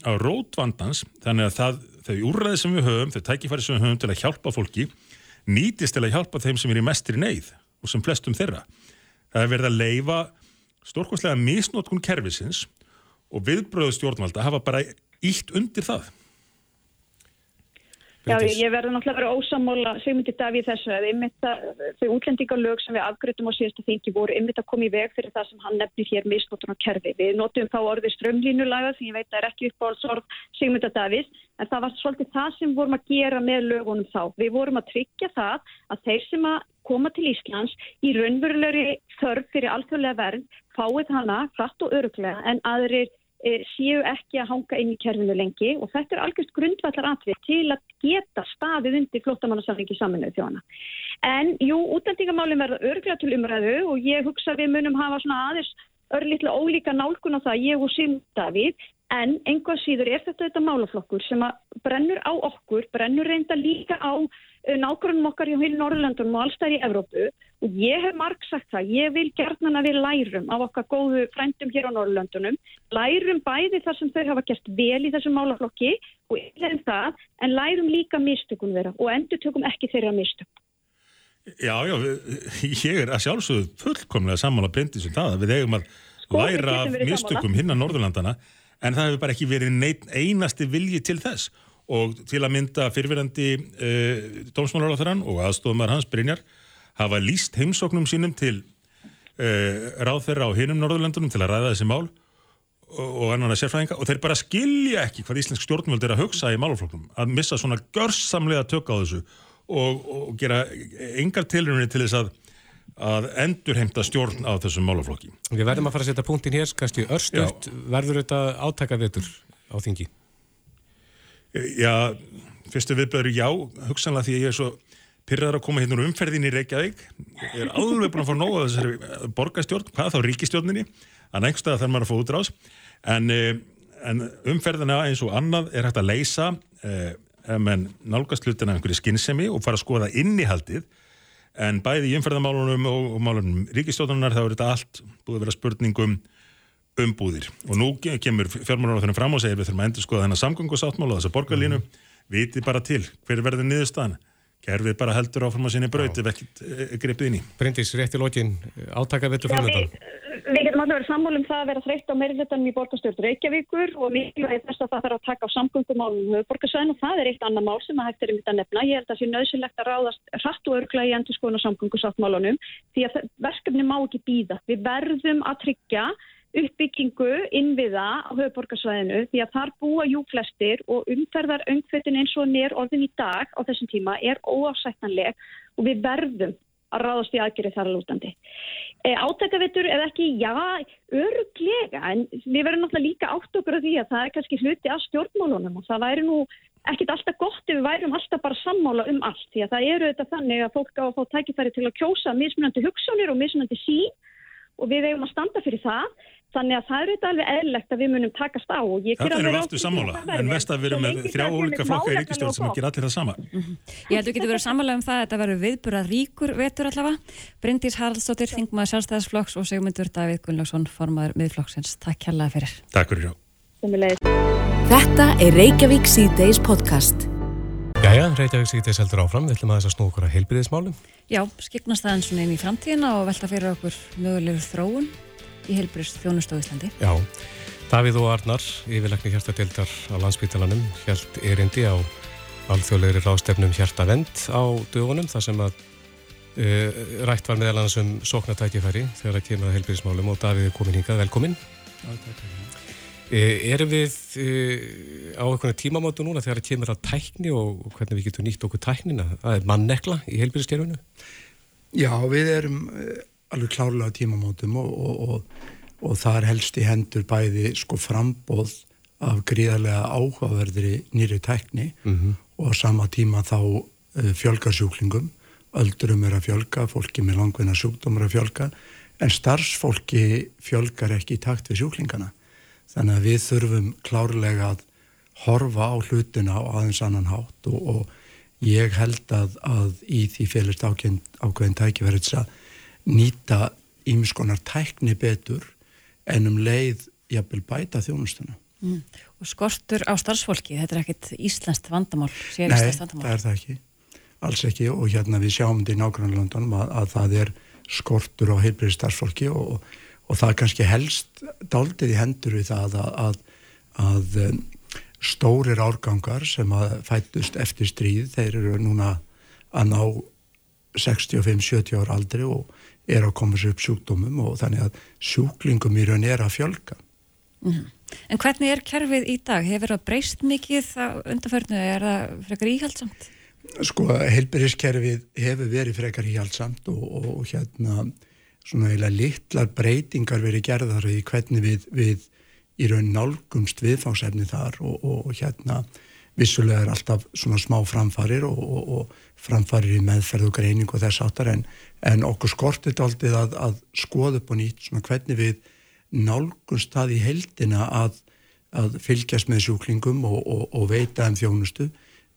á rótvandans þannig að það þau úrræði sem við höfum, þau tækifæri sem við höfum til að hjálpa fólki, nýtist til að hjálpa þeim sem er í mestri neyð og sem flestum þeirra. Það er verið að leifa stórkonslega misnótkun kervisins og viðbröðu stjórnvalda hafa bara ítt undir það. Já, ég verði náttúrulega að vera ósamóla segmyndi Davíð þessu að þau útlendingalög sem við afgriðtum á síðastu þingi voru ymmit að koma í veg fyrir það sem hann nefnir hér misnótun á kerfi. Við notum þá orðið strömlínulaga því ég veit að það er ekki uppáhaldsorð segmynda Davíð en það var svolítið það sem vorum að gera með lögunum þá. Við vorum að tryggja það að þeir sem að koma til Íslands í raunverulegri þörf fyrir alþjóðlega verð fáið hana hratt og öruglega en aðrir séu ekki að hanga inn í kerfinu lengi og þetta er algjörst grundvallar atvið til að geta staðið undir flótamannarsamlingi saminuð þjóna. En jú, útendingamálinn verða örglega til umræðu og ég hugsa við munum hafa svona aðeins örlítlega ólíka nálgun á það ég og Sim Davíð en einhvað síður er þetta þetta málaflokkur sem brennur á okkur, brennur reynda líka á nákvæmum okkar hjá heilu Norrlandunum og allstæðir í Evrópu. Og ég hef marg sagt það, ég vil gerðna að við lærum af okkar góðu frændum hér á Norrlandunum, lærum bæði þar sem þau hafa gert vel í þessum málaflokki og yfirlega það, en lærum líka mistökum vera og endur tökum ekki þeirra mistök. Já, já, ég er að sjálfsögðu fullkomlega sammála breyndið sem það að við eigum að sko, læra mistökum hinn að Norðurlandana en það hefur bara ekki verið einasti vilji til þess og til að mynda fyrfirandi uh, eh, dómsmálaráþarann og aðstofumar hans Brynjar hafa líst heimsóknum sínum til uh, ráþerra á hinnum Norðurlandunum til að ræða þessi mál og, að sérfræðinga og þeir bara skilja ekki hvað íslensk stjórnvöld er að hugsa í málufloknum að missa svona görsamlega tök á þessu og, og gera engar tilrunni til þess að að endurheimta stjórn á þessum málaflokki. Við verðum að fara að setja punktin hér, kannski örstuðt, verður þetta átaka vitur á þingi? Já, fyrstu viðböður já, hugsanlega því að ég er svo pyrraður að koma hérna úr umferðin í Reykjavík. Ég er alveg búin að fá nóga þessari borgastjórn, hvað þá ríkistjórninni að nefnstæða þarf maður að fá útrás. En, eh, en umferðina eins og annað er hægt að leysa eh, menn nálgast hlutina einhverju skinnsemi og fara að skoða innihaldið. En bæði í umferðamálunum og, og málunum ríkistjóðunar þá er þetta allt búið að vera spurningum umbúðir og nú kemur fjármálaráðunum fram og segir við þurfum að endur skoða þennan samgöngusáttmála og þessa borgarlínu, mm. viti bara til hver verður niðurstaðan Gerfið bara heldur áfram að sinni braut ef ekkert e, greipið inn í. Bryndis, rétt í lókin, átaka vettur framöndan. Við getum allir verið sammálum það að vera þreytt á meirilutanum í borgarstjórn Reykjavíkur og mikilvægt þess að það þarf að taka á samgöngumálum höfuborgarsvæðin og það er eitt annar mál sem að hægt er um þetta nefna. Ég held að það sé nöðsynlegt að ráðast hratt og örgla í endur skoðun og samgöngusáttmálunum því að verkefni má ekki býða. Við verðum að tryggja uppbyggingu innviða á höfuborgarsvæðinu því að þar búa jú flestir og umferðar öngfötin eins og nér orðin í dag á þessum tíma er óásættanleg og við verðum að ráðast í aðgerið þar að lútandi. E, Átækavittur eða ekki, já, öruglega, en við verðum náttúrulega líka átt okkur af því að það er kannski hluti af stjórnmálunum og það væri nú ekkit alltaf gott ef við værum alltaf bara sammála um allt því að það eru þetta þannig að fólk á að fá tækifæri til að kjósa mismunandi hugsanir og mismunandi sín og við eigum að standa fyrir það Þannig að það eru þetta alveg eðlegt að við munum takast á. Þetta eru við aftur sammála, en vest að við erum með þrjá ólika flokka í ríkistjórn sem ekki allir það sama. Mm -hmm. Ég held að við getum verið sammála um það að þetta verður viðburað ríkur vetur allavega. Bryndís Haraldsdóttir, Þingmaður sjálfstæðarsflokks og Sigmundur Davíð Gunnlaugsson, formaður miðflokksins. Takk hérlega fyrir. Takk fyrir. Þetta er Reykjavík C-Days podcast. Jæja, Reykjavík C-Days heldur áfram. Við ætlum að þess að snú okkur að heilbyrðismálum. Já, skipnast það eins og inn í framtíðina og velta fyrir okkur mögulegur þróun í heilbrist þjónust á Íslandi. Já, Davíð og Arnar, yfirleikni hjartadeildar á landsbytalanum, held erindi á alþjóðlegri rástefnum hjartavend á dögunum, þar sem að uh, rætt var meðal annars um sóknartækifæri þegar það kemur að heilbyrðismálum og Davíð er komin hingað, velkomin. Já, takk fyrir. Uh, erum við uh, á einhvern tímamátu núna þegar það kemur að tækni og, hvernig við getum nýtt okkur tæknina? Það er mannekla í heilbyrðiskerfinu? Já, við erum alveg klárlega tímamótum og, og, og, og það er helst í hendur bæði sko frambóð af gríðarlega áhugaverðri nýri tækni mm -hmm. og á sama tíma þá uh, fjölgar sjúklingum, öldurum er að fjölga, fólki með langvinna sjúkdómar að fjölga, en starfsfólki fjölgar ekki í takt við sjúklingana. Þannig að við þurfum klárlega að horfa á hlutina á aðeins annan hátt og ég held að, að í því félist ákveðin, ákveðin tækifærið að nýta ímiskonar tækni betur en um leið jafnvel bæta þjónustuna. Mm. Og skortur á starfsfólki, þetta er ekkit Íslandst vandamál, sér Íslandst vandamál? Nei, það er það ekki, alls ekki og hérna við sjáum þetta í nágrannlandunum að, að það er skortur á heilbrið starfsfólki og, og það er kannski helst daldið í hendur við það að, að, að um, stórir árgangar sem að fætust eftir stríð, þeir eru núna að ná 65-70 ára aldri og er að koma sér upp sjúkdómum og þannig að sjúklingum í raun er að fjölga. Mm -hmm. En hvernig er kerfið í dag? Hefur það breyst mikið undanförnu? Er það frekar íhaldsamt? Sko, heilbyrðiskerfið hefur verið frekar íhaldsamt og, og, og hérna svona eiginlega litlar breytingar verið gerðar í hvernig við, við í raun nálgumst viðfáðsefni þar og, og hérna vissulega er alltaf svona smá framfarir og framfarir í meðferð og greining og þess áttar en, en okkur skortið aldrei að, að skoða upp og nýtt svona hvernig við nálgunst það í heldina að, að fylgjast með sjúklingum og, og, og veita um þjónustu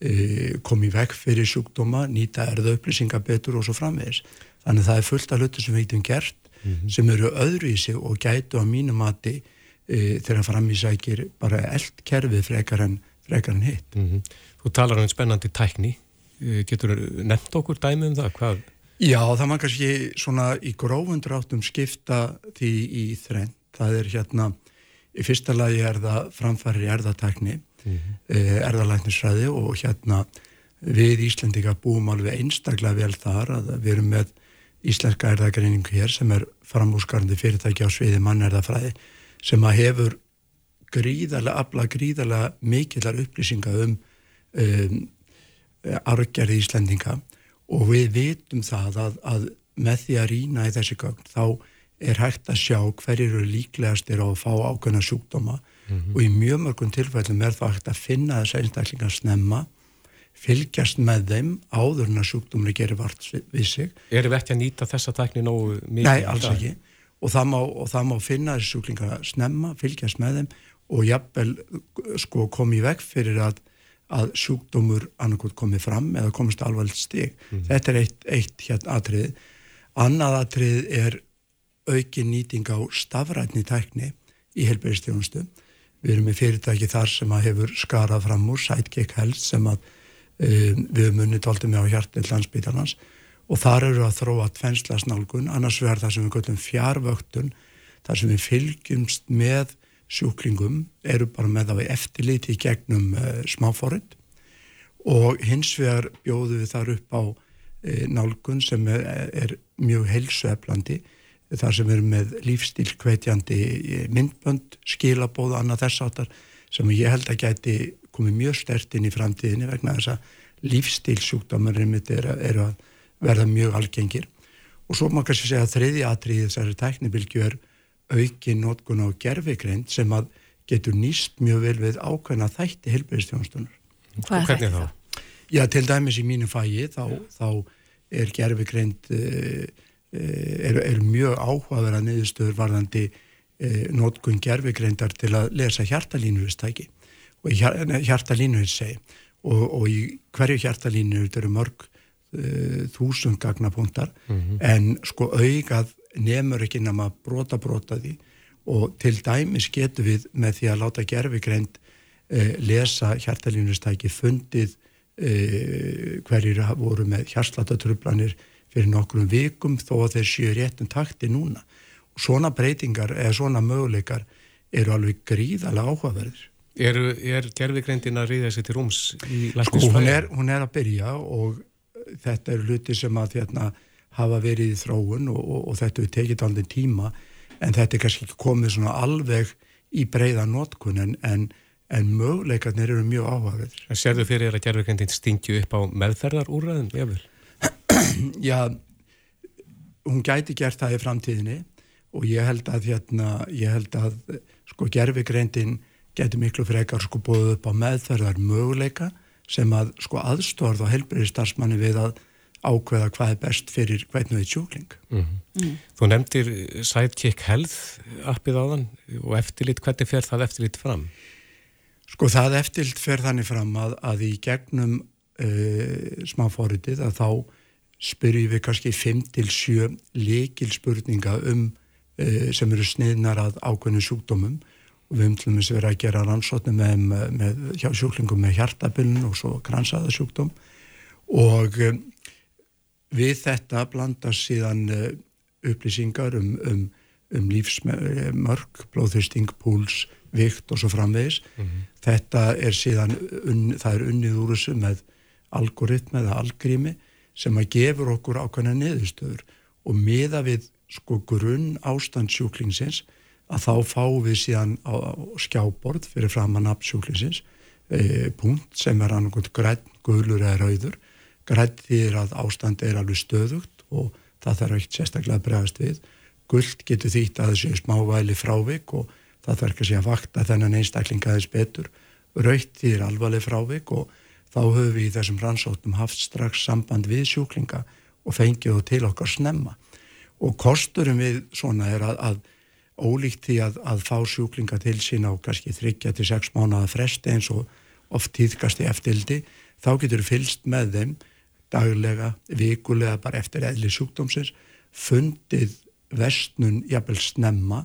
e, komi vekk fyrir sjúkdóma, nýta erða upplýsingar betur og svo framvegis. Þannig að það er fullt af hluti sem við heitum gert mm -hmm. sem eru öðru í sig og gætu á mínum mati e, þegar fram í sækir bara eld kerfið frekar en, frekar en hitt. Mm -hmm. Þú talar um spennandi tækni Eh, getur nefnt okkur dæmi um það? Hvað? Já, það mann kannski svona í grófundráttum skipta því í þrenn. Það er hérna, í fyrsta lagi er það framfæri erðatekni, mm -hmm. Erðalæknisræði og hérna við Íslendika búum alveg einstaklega vel þar að við erum með íslenska erðagreiningu hér sem er framúskarandi fyrirtæki á sviði mannerðafræði sem að hefur gríðarlega, afla gríðarlega mikillar upplýsinga um, um argerði Íslendinga og við vitum það að, að með því að rýna í þessi gögn þá er hægt að sjá hverjir eru líklegastir á að fá ákveðna sjúkdóma mm -hmm. og í mjög mörgum tilfellum er það hægt að finna þess einstaklingar snemma fylgjast með þeim áður en að sjúkdómri gerir vart við sig. Erum við ekki að nýta þessa tækni nógu mikið? Nei, alls ekki og það má, og það má finna þessi sjúklingar snemma, fylgjast með þeim og jafnvel sko komið vekk fyrir að að sjúkdómur annarkot komið fram eða komist alvarlegt stig. Mm. Þetta er eitt, eitt hérna atrið. Annað atrið er aukin nýting á stafrætni tækni í helbæðistjónustu. Við erum með fyrirtæki þar sem að hefur skarað fram úr, Sidekick Health sem að um, við höfum unnit aldrei með á hjartið landsbytarnans og þar eru að þróa tvennslasnálgun, annars verður það sem við göllum fjárvöktun þar sem við fylgjumst með sjúklingum, eru bara með það við eftirliti í gegnum uh, smáfórið og hins vegar bjóðu við þar upp á uh, nálgun sem er, er mjög heilsueflandi þar sem við erum með lífstílkveitjandi myndbönd, skilabóð og annað þess áttar sem ég held að gæti komið mjög stert inn í framtíðinni vegna þess að lífstílsjúkdómarinn er, er að verða mjög algengir og svo maður kannski segja að þriði atriði þessari tæknibilgju er auki nótkun á gerfikreind sem að getur nýst mjög vel við ákveðna þætti helbæðistjónastunur. Hvað er þetta þá? Já, til dæmis í mínu fæi þá, þá er gerfikreind uh, er, er mjög áhugaverða niðurstöður varðandi uh, nótkun gerfikreindar til að lesa hjartalínuristæki og hjartalínuristæki og, og í hverju hjartalínur eru mörg uh, þúsund gagnapunktar. Mm -hmm. en sko augað nefnur ekki nema brota brota því. Og til dæmis getur við með því að láta gerfigreind uh, lesa hjartalínustæki fundið uh, hverjir voru með hjarslatatrublanir fyrir nokkrum vikum þó að þeir séu réttum takti núna. Og svona breytingar eða svona möguleikar eru alveg gríðalega áhugaverðir Er, er gerfigreindin að ríða sér til rúms í? Sko, hún er, hún er að byrja og þetta eru hluti sem að hérna, hafa verið í þróun og, og, og þetta er tekið aldrei tíma en þetta er kannski komið svona alveg í breyða notkun en, en, en möguleikarnir eru mjög áhagður. Serðu fyrir að gerfugreindin stingju upp á meðferðarúræðin? Já, hún gæti gert það í framtíðinni og ég held að, hérna, ég held að sko gerfugreindin getur miklu frekar sko búið upp á meðferðar möguleika sem að sko aðstórð og helbriði starfsmanni við að ákveða hvað er best fyrir hvernig við sjúkling. Mm -hmm. mm. Þú nefndir Sidekick Health appið á þann og eftirlit, hvernig fer það eftirlit fram? Sko það eftirlit fer þannig fram að, að í gegnum uh, smá fóritið að þá spyrjum við kannski 5-7 leikil spurninga um uh, sem eru sniðnar að ákveðinu sjúkdómum við höfum til dæmis verið að gera rannsóknir með, með hjá sjúklingum með hjartabiln og svo kransaðasjúkdóm og um, við þetta blandast síðan uh, upplýsingar um, um, um lífsmörk, blóðþristing, púls, vikt og svo framvegis. Mm -hmm. Þetta er síðan, un, það er unnið úr þessu með algoritmi eða algrými sem að gefur okkur ákveðna neðustöður og miða við sko grunn ástand sjúklingsins að þá fáum við síðan á, á skjáborð fyrir fram að nafnsjúklinsins e, punkt sem er annarkund græn, guðlur eða rauður. Græn því að ástand er alveg stöðugt og það þarf ekkert sérstaklega að bregast við. Guld getur þýtt að þessu smávæli frávik og það þarf ekki að sé að vakta þennan einstaklinga þess betur. Raukt því er alvarleg frávik og þá höfum við í þessum rannsóttum haft strax samband við sjúklinga og fengið þú til okkar snemma. Og kosturum við svona er að, að ólíkt því að, að fá sjúklinga til sín á kannski 3-6 mánuða fresti eins og oft tíðkast í eftirldi, þá getur fylst með þeim daglega, vikulega bara eftir eðli sjúkdómsins, fundið vestnun jafnvel snemma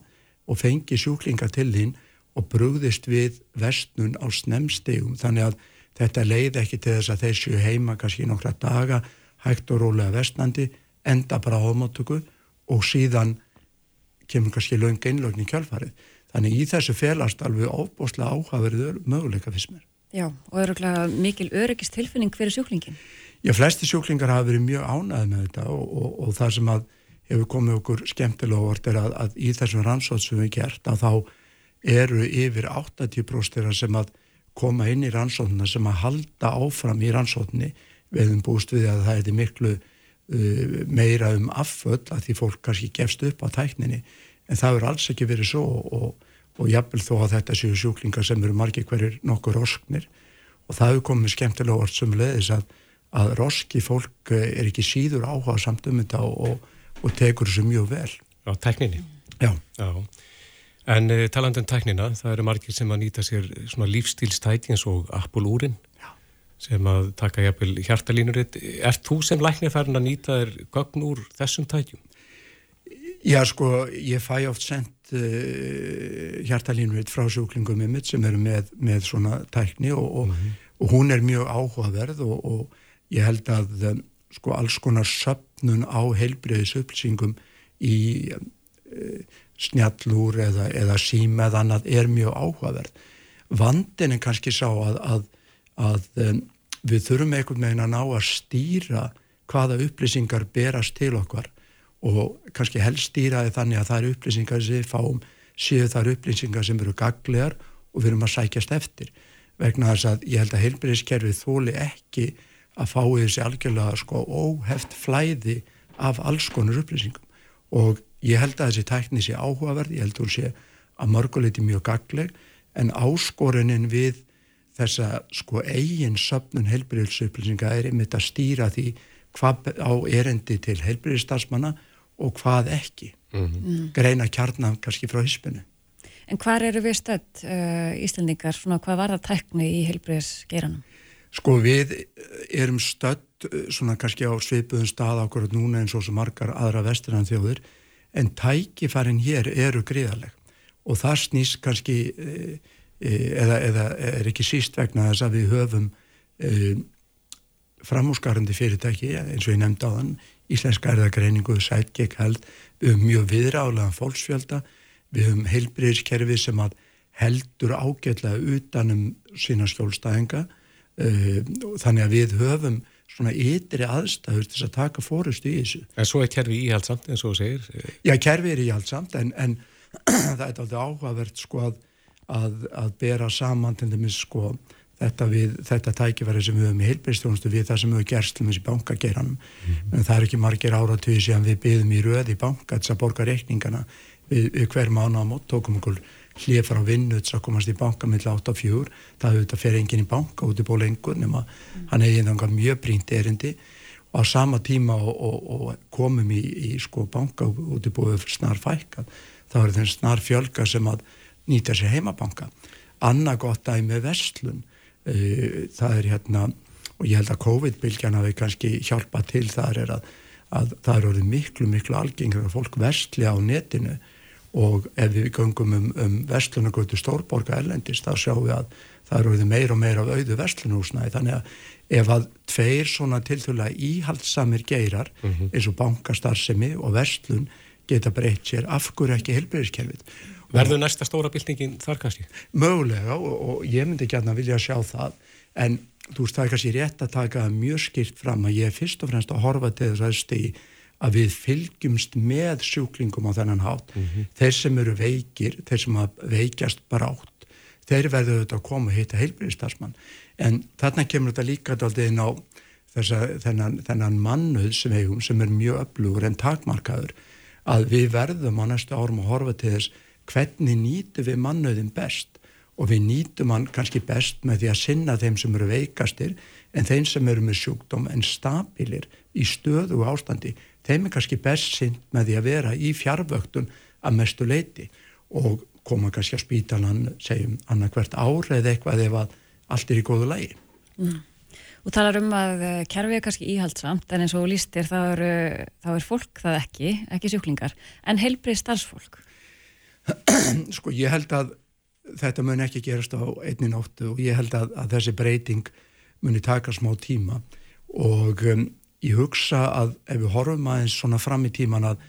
og fengi sjúklinga til þín og brúðist við vestnun á snemstegum þannig að þetta leiði ekki til þess að þeir séu heima kannski nokkra daga hægt og rólega vestnandi, enda bara ámáttöku og síðan kemur kannski laung einlögn í kjálfarið. Þannig í þessu felast alveg óbúslega áhaverður möguleika fyrst mér. Já, og öruglega mikil öryggist tilfinning fyrir sjúklingin? Já, flesti sjúklingar hafa verið mjög ánæðið með þetta og, og, og það sem að hefur komið okkur skemmtilega orð er að, að í þessum rannsótt sem við gert að þá eru yfir 80% sem að koma inn í rannsóttuna sem að halda áfram í rannsóttni við hefum búist við að það er miklu meira um afföll að því fólk kannski gefst upp á tækninni en það verður alls ekki verið svo og, og jafnvel þó að þetta séu sjúklingar sem eru margi hverjir nokkur rosknir og það hefur komið skemmtilega orð sem leðis að, að roski fólk uh, er ekki síður áhuga samt um þetta og, og tekur þessu mjög vel. Á tækninni? Já. Já. En uh, talandum tæknina, það eru margir sem að nýta sér svona lífstílstæti eins og Apple úrin sem að taka jafnvel hjartalínuritt. Er þú sem læknir farin að nýta þér gögn úr þessum tækjum? Já sko, ég fæ oft sendt uh, hjartalínuritt frá sjúklingum með mitt sem eru með, með svona tækni og, og, mm -hmm. og hún er mjög áhugaverð og, og ég held að um, sko alls konar söpnun á heilbreyðis upplýsingum í uh, snjallúr eða, eða sím eða annað er mjög áhugaverð. Vandin er kannski sá að, að, að um, við þurfum einhvern veginn að ná að stýra hvaða upplýsingar berast til okkar og kannski helst stýraði þannig að það eru upplýsingar sem við fáum séu það eru upplýsingar sem eru gaglegar og við erum að sækjast eftir. Vegna þess að ég held að heilbyrðiskerfið þóli ekki að fái þessi algjörlega sko óheft flæði af alls konar upplýsingum. Og ég held að þessi tækni sé áhugaverð, ég held að hún sé að mörguleiti mjög gagleg en áskorunin við þessa sko eigin söpnun heilbyrðisupplýsinga er einmitt að stýra því hvað á erendi til heilbyrðistarsmanna og hvað ekki. Mm. -hmm. greina kjarnan kannski frá hispinu. En hvar eru við stödd uh, Íslandingar, svona hvað var það tækni í heilbríðisgeiranum? Sko við erum stödd uh, svona kannski á svipuðum stað ákvarðat núna eins og svo margar aðra vesturann þjóður en tækifærin hér eru gríðaleg og það snýst kannski e, eða, eða er ekki síst vegna þess að við höfum e, framhúsgarandi fyrirtæki eins og ég nefndi á þann Íslenska erðagreiningu, sætgekk held við höfum mjög viðráðlega fólksfjölda við höfum heilbriðiskerfi sem að heldur ágætlega utanum sína skjólstæðinga uh, þannig að við höfum svona ytri aðstæður til að taka fórustu í þessu. En svo er kerfi íhaldsamt eins og þú segir? Já, kerfi er íhaldsamt en, en það er alltaf áhugavert sko að, að, að bera saman til dæmis sko þetta, við, þetta tækifæri sem við höfum í heilbreyðstjónustu við það sem við höfum gerst til þessi bankageiranum mm -hmm. en það er ekki margir áratvíð sem við byggðum í röði banka þess að borga reikningana við, við hver mánu á mót tókum okkur hlið frá vinnu þess að komast í banka með 8-4 það hefur þetta fyrir enginn í banka út í ból lengur nema mm. hann hefði einhverja mjög brínt erindi og á sama tíma og, og, og komum í, í sko banka út í bóðu snar fækka þá er þenn snar fjölga sem að nýta sér heimabanka annað gott dæmi vestlun uh, það er hérna og ég held að COVID-bylgjana við kannski hjálpa til þar er að, að það er orðið miklu miklu algengur að fólk vestli á netinu og ef við göngum um, um vestlunargötu stórborga erlendist þá sjáum við að það eru meir og meir af auðu vestlunarhúsnaði þannig að ef að tveir svona tilþjóðlega íhaldsamir geirar mm -hmm. eins og bankastarðsemi og vestlun geta breytt sér afhverju ekki helbreyðiskerfið. Verður næsta stóra byltingin þar kannski? Mögulega og, og ég myndi að vilja sjá það en þú veist það er kannski rétt að taka mjög skilt fram að ég er fyrst og fremst að horfa til þess aðstegi að við fylgjumst með sjúklingum á þennan hátt. Mm -hmm. Þeir sem eru veikir, þeir sem veikjast bara átt, þeir verður auðvitað að koma og hitta heilbyrðistarsmann. En þarna kemur þetta líka alltaf inn á þessa, þennan, þennan mannuð sem eigum sem er mjög öflugur en takmarkaður að við verðum á næstu árum að horfa til þess hvernig nýtu við mannuðin best og við nýtum hann kannski best með því að sinna þeim sem eru veikastir en þeim sem eru með sjúkdóm en stabilir í stöðu og ástandi þeim er kannski best sinn með því að vera í fjárvöktun að mestu leiti og koma kannski að spítalan segjum annarkvert ár eða eitthvað ef að allt er í góðu lægi. Mm. Og talar um að eh, kerfið er kannski íhaldsamt en eins og lístir þá er, þá er fólk það ekki, ekki sjúklingar, en heilbrið starfsfólk? Sko ég held að þetta mun ekki gerast á einni nóttu og ég held að, að þessi breyting muni taka smá tíma. Og um, ég hugsa að ef við horfum aðeins svona fram í tíman að,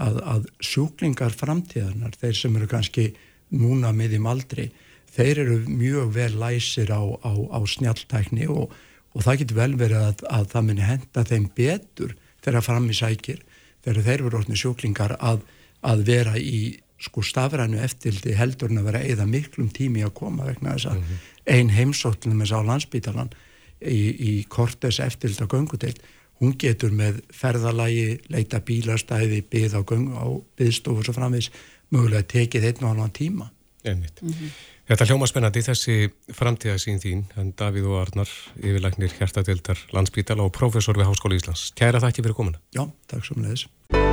að, að sjúklingar framtíðarnar, þeir sem eru kannski núna með þeim aldrei, þeir eru mjög vel læsir á, á, á snjaltækni og, og það getur vel verið að, að það muni henda þeim betur þegar fram í sækir, þegar þeir eru orðin sjúklingar að vera í sko stafrænu eftirldi heldur en að vera eða miklum tími að koma vegna þess að mm -hmm. ein heimsóttunum er sá landsbítalan í, í kortes eftirld á gönguteilt hún getur með ferðalagi, leita bílastæði, byggð á, á byggstofur og framvis mögulega tekið einn og annan tíma. Mm -hmm. Þetta hljóma spennandi þessi framtíðasín þín, en Davíð og Arnar, yfirlæknir hjertadeildar landsbítala og professor við Háskóli Íslands. Kæra þakki fyrir komuna. Já, takk svo með þess.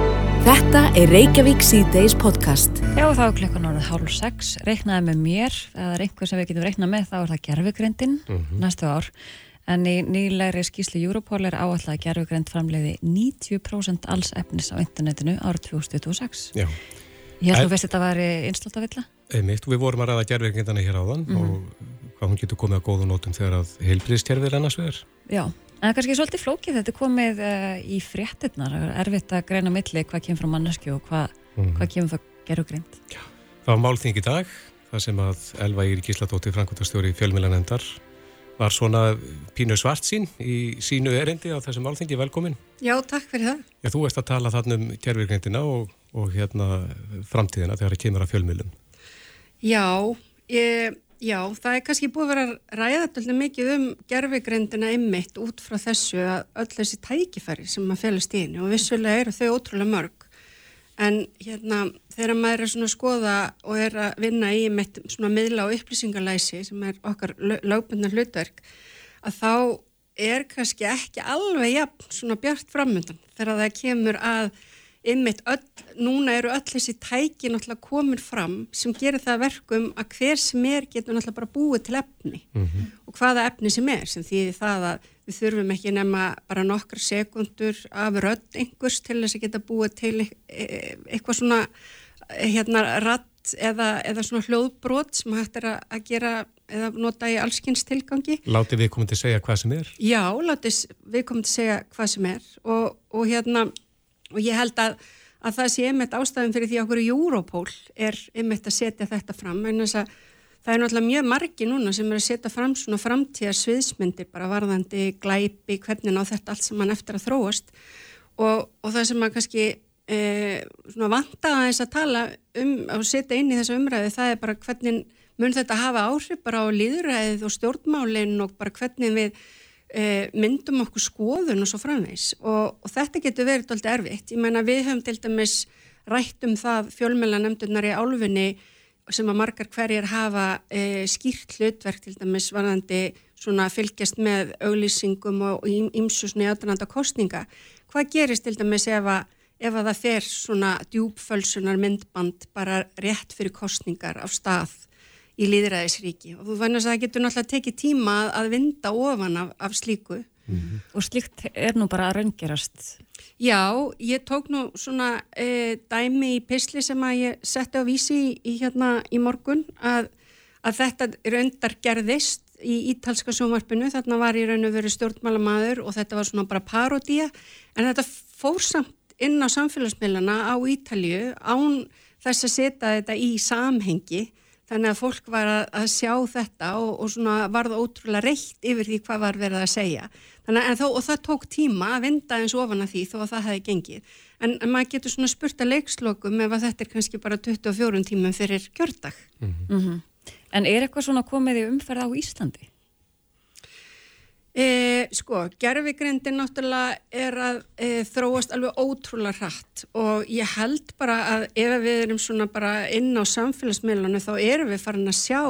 Þetta er Reykjavík C-Days podcast. Já, þá er klukkan árið hálf sex. Reyknaði með mér, eða er einhver sem við getum reyknað með, þá er það gerfugrindin mm -hmm. næstu ár. En í nýlegri skýslu Europol er áallega að gerfugrænt framleiði 90% alls efnis á internetinu árið 2026. Já. Ég held að þú veist að þetta var einslátt að vilja? Einmitt, við vorum að ræða gerfugrindana hér áðan mm -hmm. og hvað hún getur komið að góða nótum þegar að heilbriðstjerfið er annars vegar. Já, en það er kannski svolítið flókið þetta komið uh, í fréttinnar, erfitt að greina milli hvað kemur frá mannesku og hvað, mm -hmm. hvað kemur frá gerugrind. Það var málþing í dag, það sem að Elva Íri Gísladóttir, Frankværtastjóri fjölmjölanendar, var svona pínu svart sín í sínu erindi á þessum málþingi. Velkomin. Já, takk fyrir það. Já, þú ert að tala þarna um gerfugrindina og, og hérna framtíðina þegar það kemur að fjölmjölum. Já, ég, já, það er kannski búið að vera ræðat mikið um gerfugrindina ymmit út frá þessu að öll þessi tækifæri sem maður félast í henni og vissulega eru þau ótrúlega mörg. En hérna þegar maður er svona að skoða og er að vinna í með svona miðla og upplýsingalæsi sem er okkar lögbundna hlutverk að þá er kannski ekki alveg jafn svona bjart framöndan þegar það kemur að ymmit öll, núna eru öll þessi tæki náttúrulega komin fram sem gerir það verkum að hver sem er getur náttúrulega bara búið til efni mm -hmm. og hvaða efni sem er sem því það að við þurfum ekki nema bara nokkra sekundur af rödd einhvers til þess að geta búið til e, e, eitthvað svona hérna ratt eða, eða svona hljóðbrot sem hægt er að gera eða nota í allskynns tilgangi. Láti við komum til að segja hvað sem er? Já, láti við komum til að segja hvað sem er og, og hérna og ég held að, að það sé einmitt ástæðum fyrir því að okkur Europol er einmitt að setja þetta fram en þess að það er náttúrulega mjög margi núna sem er að setja fram svona framtíðar sviðsmyndir bara varðandi glæpi, hvernig ná þetta allt sem mann eftir að þróast. Og, og það sem að kannski e, vanta að þess að tala um og setja inn í þessu umræði það er bara hvernig mun þetta hafa áhrif bara á líðræðið og stjórnmálinn og bara hvernig við myndum okkur skoðun og svo framvegs og, og þetta getur verið alltaf erfitt. Ég meina við höfum til dæmis rætt um það fjölmjölanemndunar í álfunni sem að margar hverjir hafa e, skýrt hlutverk til dæmis varðandi svona fylgjast með auglýsingum og ímsusni aðranda kostninga. Hvað gerist til dæmis ef að, ef að það fer svona djúbfölsunar myndband bara rétt fyrir kostningar af stað í líðræðisríki og þú vannast að það getur náttúrulega tekið tíma að vinda ofan af, af slíku. Mm -hmm. Og slíkt er nú bara að raungerast? Já, ég tók nú svona e, dæmi í pisli sem að ég setti á vísi í, í, hérna, í morgun að, að þetta raundar gerðist í ítalska sjónvarpinu, þarna var í raun og verið stjórnmálamadur og þetta var svona bara parodía en þetta fór samt inn á samfélagsmiðlana á Ítalju án þess að setja þetta í samhengi Þannig að fólk var að, að sjá þetta og, og varða ótrúlega reitt yfir því hvað var verið að segja. Þannig, þó, og það tók tíma að vinda eins ofan að því þó að það hefði gengið. En, en maður getur svona spurt að leikslokum ef að þetta er kannski bara 24 tímum fyrir kjördag. Mm -hmm. Mm -hmm. En er eitthvað svona komið í umferð á Íslandi? E, sko, gerfigrindin náttúrulega er að e, þróast alveg ótrúlega hratt og ég held bara að ef við erum svona bara inn á samfélagsmiðlanu þá erum við farin að sjá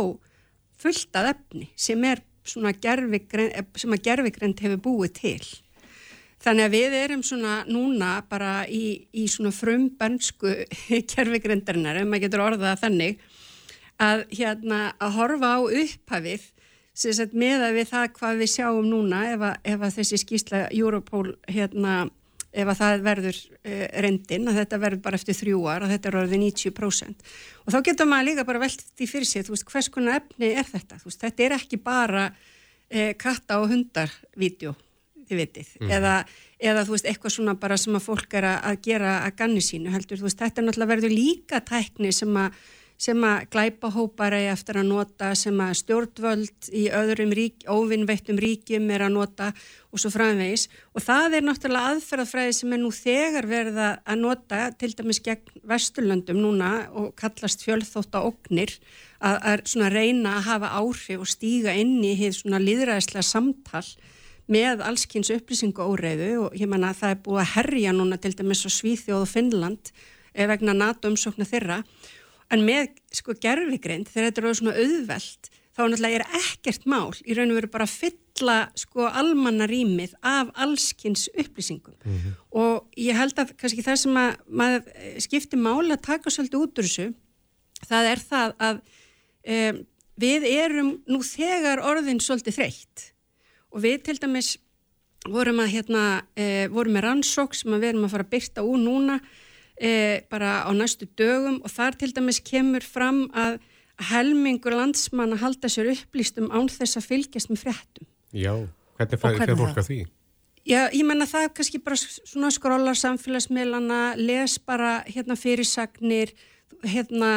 fullt að efni sem er svona gerfigrind, sem að gerfigrind hefur búið til. Þannig að við erum svona núna bara í, í svona frumbönsku gerfigrindarinnar, ef maður getur orðað þannig, að hérna að horfa á upphafið með að við það hvað við sjáum núna ef að, ef að þessi skýrsla Europol hérna, ef að það verður uh, reyndin, að þetta verður bara eftir þrjú ár, að þetta er orðið 90% og þá getur maður líka bara velt því fyrir sig þú veist, hvers konar efni er þetta? Veist, þetta er ekki bara uh, katta og hundar vídeo þið vitið, mm. eða, eða þú veist eitthvað svona bara sem að fólk er að gera að ganni sínu heldur, þú veist, þetta er náttúrulega verður líka tækni sem að sem að glæpahópar er eftir að nota, sem að stjórnvöld í öðrum rík, óvinnveittum ríkjum er að nota og svo framvegis. Og það er náttúrulega aðferðafræði sem er nú þegar verða að nota til dæmis gegn Vesturlöndum núna og kallast fjölþótt á oknir að, að svona reyna að hafa áhrif og stíga inn í hér svona líðræðislega samtal með allskynns upplýsingu óreiðu og ég menna að það er búið að herja núna til dæmis á Svíþjóð og Finnland eh, vegna NATO umsókna þeirra en með sko gerfigreind þegar þetta eru svona auðvelt þá náttúrulega er ekkert mál. Í raun og veru bara að fylla sko almannarímið af allskynns upplýsingum. Mm -hmm. og ég held að kannski það sem að maður eh, skiptir mál að taka svolítið út úr þessu það er það að um, við erum nú þegar orðin svolítið þreytt. Og við til dæmis vorum að hérna, e, vorum með rannsók sem við erum að fara að byrta úr núna e, bara á næstu dögum og þar til dæmis kemur fram að helmingur landsmann að halda sér upplýstum án þess að fylgjast með fréttum. Já, hvernig fæði fólk að því? Já, ég menna það er kannski bara svona skrólar samfélagsmiðlana, les bara hérna fyrirsagnir, hérna,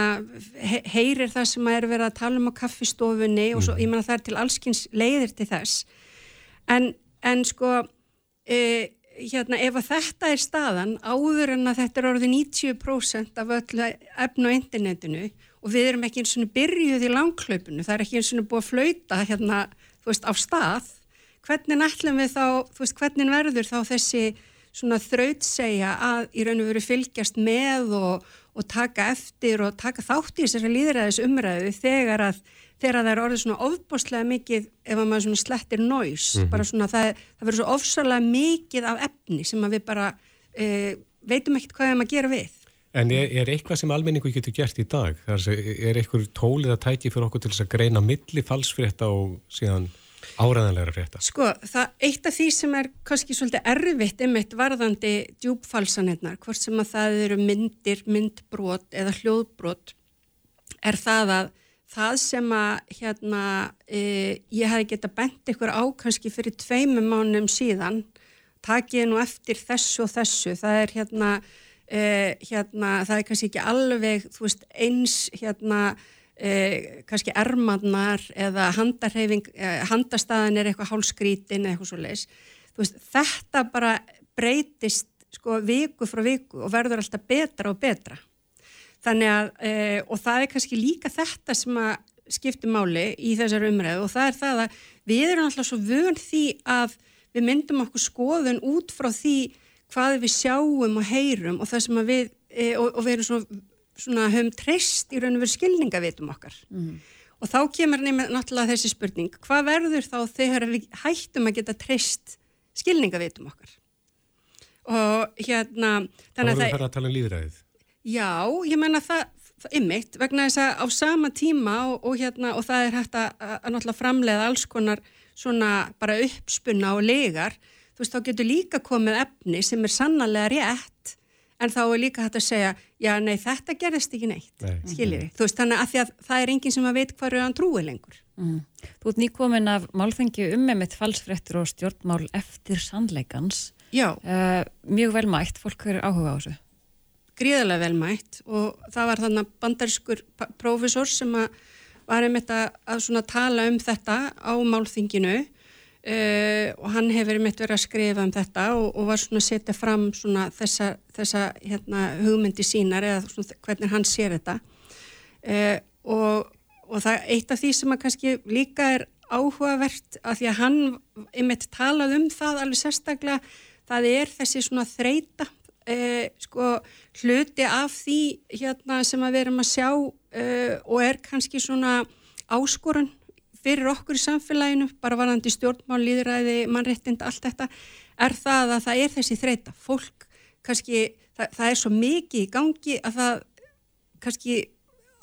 he heyrir það sem er verið að tala um á kaffistofunni og svo, ég menna það er til allskins leiðir til þess en, en sko e, hérna, ef að þetta er staðan áður en að þetta er orðið 90% af öllu efn og internetinu og við erum ekki eins og byrjuð í langklaupinu, það er ekki eins og búið að flauta hérna, þú veist, á stað hvernig ætlum við þá, þú veist, hvernig verður þá þessi svona þrautsegja að í raun og veru fylgjast með og, og taka eftir og taka þátt í þessari líðræðis umræðu þegar að þegar það er orðið svona ofbáslega mikið ef að maður svona slettir næs mm -hmm. bara svona það, það verður svo ofsalega mikið af efni sem við bara e, veitum ekkert hvað við erum að gera við En er, er eitthvað sem almenningu getur gert í dag? Er, er eitthvað tólið að tæki fyrir okkur til þess að greina milli falsfrétta og síðan áræðanlegra frétta? Sko, það eitt af því sem er kannski svolítið erfitt einmitt varðandi djúbfalsanirnar, hvort sem að það eru myndir, myndbrot eða hljóðbrot, er það að það sem að hérna, e, ég hef geta bent ykkur á kannski fyrir tveimum mánum síðan takið nú eftir þessu og þessu. Það er hérna, e, hérna það er kannski ekki alveg veist, eins hérna e, kannski ermannar eða e, handastæðan er eitthvað hálskrítin eða eitthvað svo leis veist, þetta bara breytist sko viku frá viku og verður alltaf betra og betra Þannig að, e, og það er kannski líka þetta sem að skipti máli í þessar umræðu og það er það að við erum alltaf svo vön því að við myndum okkur skoðun út frá því hvað við sjáum og heyrum og það sem að við, e, og, og við erum svona, svona höfum treyst í raun og veru skilningavitum okkar. Mm. Og þá kemur nefnilega náttúrulega þessi spurning, hvað verður þá þegar við hættum að geta treyst skilningavitum okkar? Og hérna... Þá vorum við að fara að tala um líðræðið. Já, ég menna það, það ymmit vegna þess að á sama tíma og, og, hérna, og það er hægt að, að náttúrulega framleiða alls konar svona bara uppspunna og legar, þú veist, þá getur líka komið efni sem er sannarlega rétt en þá er líka hægt að segja já, nei, þetta gerist ekki neitt, nei. skiljið, þú veist, þannig að, að það er enginn sem að veit hvað rauðan trúið lengur. Mm. Þú ert nýkomin af málfengi um með mitt falsfrettur og stjórnmál eftir sannleikans. Já. Uh, mjög vel mætt, fólk eru áhuga á þessu gríðarlega velmætt og það var þannig bandarskur profesor sem að var einmitt að, að tala um þetta á málþinginu uh, og hann hefur einmitt verið að skrifa um þetta og, og var svona að setja fram svona þessa, þessa hérna, hugmyndi sínar eða hvernig hann sér þetta. Uh, og, og það eitt af því sem að kannski líka er áhugavert að því að hann einmitt talað um það alveg sérstaklega það er þessi svona þreita eh, sko, hluti af því hérna, sem að við erum að sjá eh, og er kannski svona áskorun fyrir okkur í samfélaginu, bara varandi stjórnmál, líðræði, mannréttind, allt þetta, er það að það er þessi þreita. Fólk kannski, það, það er svo mikið í gangi að það kannski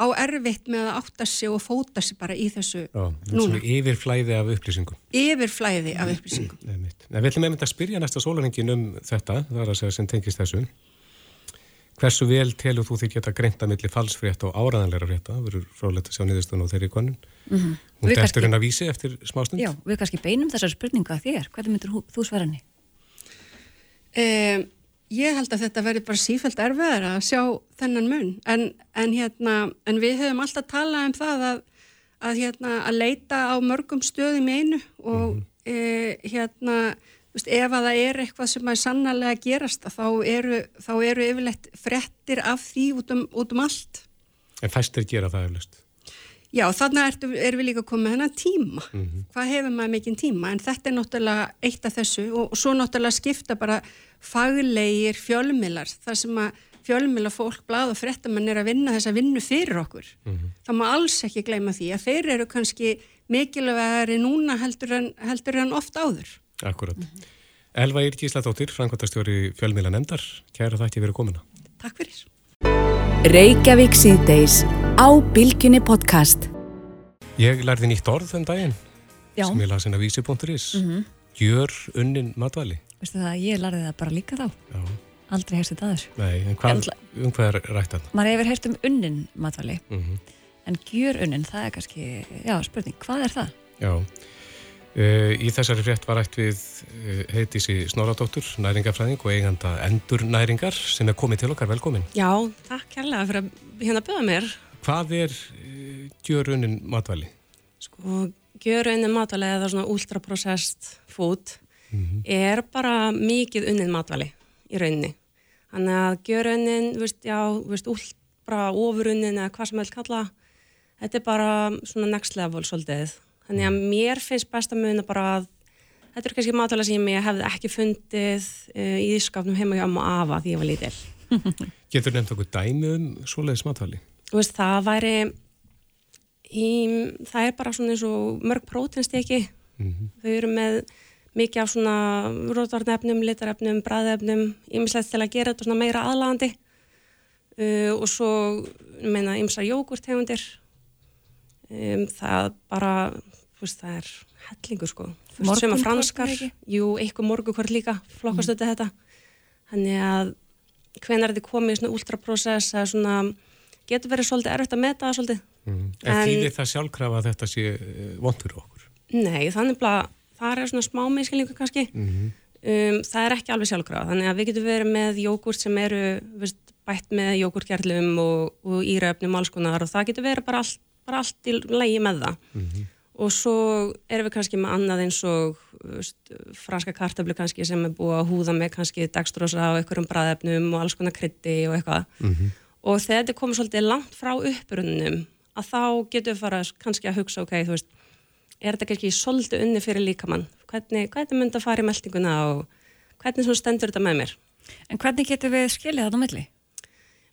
á erfitt með að átta sig og fóta sig bara í þessu Já, núna. Yfirflæði af upplýsingum. Yfirflæði af upplýsingum. Nei, við ætlum einmitt að spyrja næsta sóluningin um þetta, það er að segja sem tengist þessu. Hversu vel telur þú því geta greinta millir falsfrétta og áraðanleira frétta? Það verður fráleitt að sjá niðurstunum á þeirri konun. Mm -hmm. Hún testur henn að vísi eftir smá stund. Já, við kannski beinum þessar spurninga að þér. Hvernig myndur þú svara henni? Um, Ég held að þetta verður bara sífælt erfiðar að sjá þennan mun en, en, hérna, en við höfum alltaf talað um það að, að, hérna, að leita á mörgum stöðum einu og mm -hmm. e, hérna, veist, ef að það er eitthvað sem er sannarlega gerast þá eru, þá eru yfirleitt frettir af því út um, út um allt. En fæstir gera það eflust? Já, þannig erum við líka komið hennar tíma. Mm -hmm. Hvað hefur maður mikinn tíma? En þetta er náttúrulega eitt af þessu og, og svo náttúrulega skipta bara faglegir fjölmilar þar sem að fjölmila fólk, blad og frettamann er að vinna þessa vinnu fyrir okkur. Mm -hmm. Það má alls ekki gleyma því að þeir eru kannski mikilvægari núna heldur en, heldur en oft áður. Akkurat. Mm -hmm. Elva Írkísladóttir, frangværtastjóri fjölmila nefndar. Kæra þakki fyrir komina. Takk fyrir. Reykjavík síðdeis á Bilginni podcast. Ég lærði nýtt orð um daginn Já. sem ég laði sinna vísi.is. Mm -hmm. Gjör unnin matvæli. Veistu það, ég lærði það bara líka þá. Já. Aldrei heyrst þetta aður. Nei, en hvað, um hvað er rætt það? Maður hefur heyrt um unnin matvæli, mm -hmm. en gjör unnin, það er kannski, já, spurning, hvað er það? Já, í þessari frétt var ætt við uh, heitísi Snoradóttur, næringafræðing og eiganda Endur Næringar sem er komið til okkar, velkomin. Já, takk kærlega fyrir að hérna byrja mér. Hvað er uh, gjörunin matvæli? Sko, gjörunin matvæli eða svona ultraprocessed food mm -hmm. er bara mikið unnin matvæli í rauninni. Þannig að gjörunin, veist, já, veist, ultra ofurunnin eða hvað sem hefði kalla, þetta er bara svona next level svolítið Þannig að mér finnst best að muna bara að þetta er kannski matvæla sem ég hefði ekki fundið uh, í skapnum heima hjá amma afa því ég var lítil. Getur nefnt okkur dæmi um svoleiðis matvæli? Veist, það væri, í, það er bara svona eins og mörg prótinsteki. Mm -hmm. Þau eru með mikið af svona rótvarnefnum, litarefnum, bræðefnum, ýmislegt til að gera þetta svona meira aðlandi uh, og svo, meina, ymsa jógurtegundir. Um, það bara veist, það er hellingu sko. Sem að franskar, jú, eitthvað morgukvart líka flokkast mm. þetta. Þannig að hvenar þetta komið í svona ultraprocess að svona getur verið svolítið erfitt að meta það svolítið. Mm. En, en því það sjálfkrafa að þetta sé eh, vondur okkur? Nei, þannig að það er svona smá meðskilningu kannski. Mm um, það er ekki alveg sjálfkrafa þannig að við getum verið með jógurt sem eru veist, bætt með jógurtgerlum og, og íröfnum alls konar og það getur verið bara allt, bara allt í lægi með það. -hmm og svo erum við kannski með annað eins og veist, franska kartablu kannski sem er búið að húða með kannski dagstrósa og einhverjum bræðefnum og alls konar krytti og eitthvað mm -hmm. og þegar þetta komur svolítið langt frá upprunninum að þá getur við fara kannski að hugsa ok, þú veist er þetta kannski svolítið unni fyrir líkamann hvernig, hvernig myndi að fara í meldinguna og hvernig stendur þetta með mér En hvernig getur við skilja þetta á milli?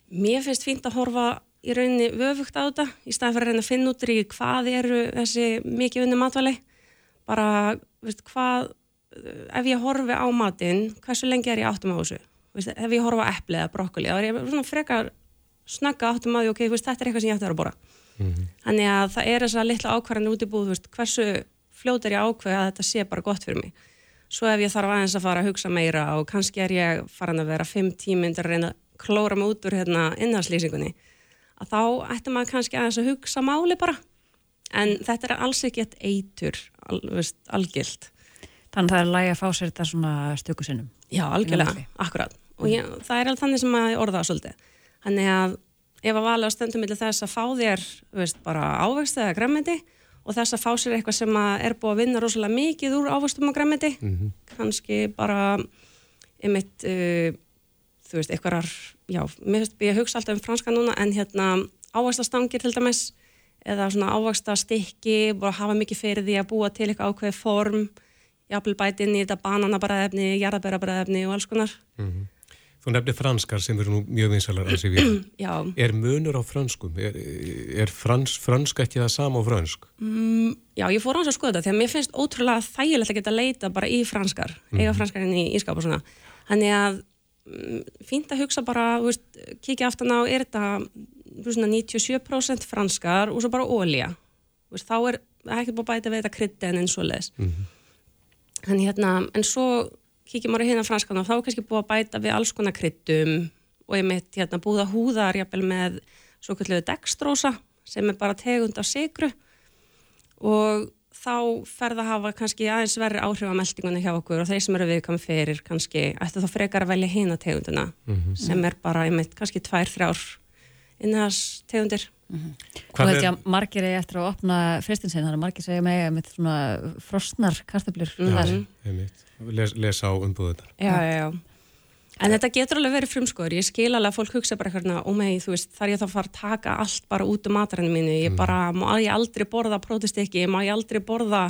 Mér finnst fínt að horfa í rauninni vöfugt á þetta í staðan fyrir að reyna að finna út í hvað eru þessi mikið unni matvæli. Bara, veist, hvað ef ég horfi á matinn hversu lengi er ég áttum á þessu? Veist, ef ég horfi á eppli eða brokkoli þá er ég svona frekar snakka áttum á því ok, veist, þetta er eitthvað sem ég ætti að vera að bóra mm -hmm. þannig að það er þess að litla ákvarðan út í búð hversu fljóð er ég ákveð að þetta sé bara gott fyrir mig? Svo ef ég þarf aðeins að fara að hugsa meira og kannski er ég farin að vera fimm tíminn að reyna að klóra mig út úr hérna innhalslýsingunni að þá ættum maður kannski aðeins að hugsa máli bara. En þetta er alls ekki eitt eitur al, veist, algilt. Þannig að það er lægi að fá sér þetta svona stökusinnum Já, algjörlega, akkurat. Og ég, það er alveg þannig sem að orða það svolítið. Þannig að ef að vala á stöndum millir þess að fá þér veist, bara ávegst eða græmiti og þess að fá sér eitthvað sem er búið að vinna rosalega mikið úr ávegstum og græmiti mm -hmm. kannski bara einmitt uh, þú veist, eitthvaðar, já, mér, ég hugsa alltaf um franska núna, en hérna ávægstastangir til dæmis, eða svona ávægstastikki, bara hafa mikið fyrir því að búa til eitthvað ákveð form jafnvelbæti inn í þetta bananabræðefni jarðabærabræðefni og alls konar mm -hmm. Þú nefnir franskar sem eru nú mjög vinsalar að sé við. Er munur á franskum? Er, er frans, fransk ekki það sama á fransk? Mm, já, ég fór hans að skoða þetta því að mér finnst ótrúlega þægilegt að geta leita bara í franskar, mm -hmm. eiga franskar inn í ískap og svona. Þannig að fínt að hugsa bara, veist, kíkja aftan á, er þetta 97% franskar og svo bara ólja. Þá er ekki búin að bæta við þetta krytti en eins og leðis. Mm -hmm. en, hérna, en svo kíkjum ára hérna franskan og þá er kannski búin að bæta við alls konar kryttum og ég mitt hérna, búða húðar jafnvel með svo kalluðu dextrósa sem er bara tegund af sigru og þá ferða að hafa kannski aðeins verri áhrif á meldingunni hjá okkur og þeir sem eru viðkvæmi fyrir kannski ættu þá frekar að velja hína tegunduna mm -hmm. sem er bara einmitt kannski tvær, þrjár innast tegundir mm -hmm. Hvað veit ég að margir er eftir að opna fristinsinn, þannig að margir segja mig með svona frostnar kartablur mm -hmm. Les, lesa á umbúðunar Já, já, já En þetta getur alveg verið frumskoður, ég skil alveg að fólk hugsa bara hérna, ó mei, þú veist, þar ég þá fara að taka allt bara út um matræðinu mínu, ég mm. bara, má ég aldrei borða prótistekki, má ég aldrei borða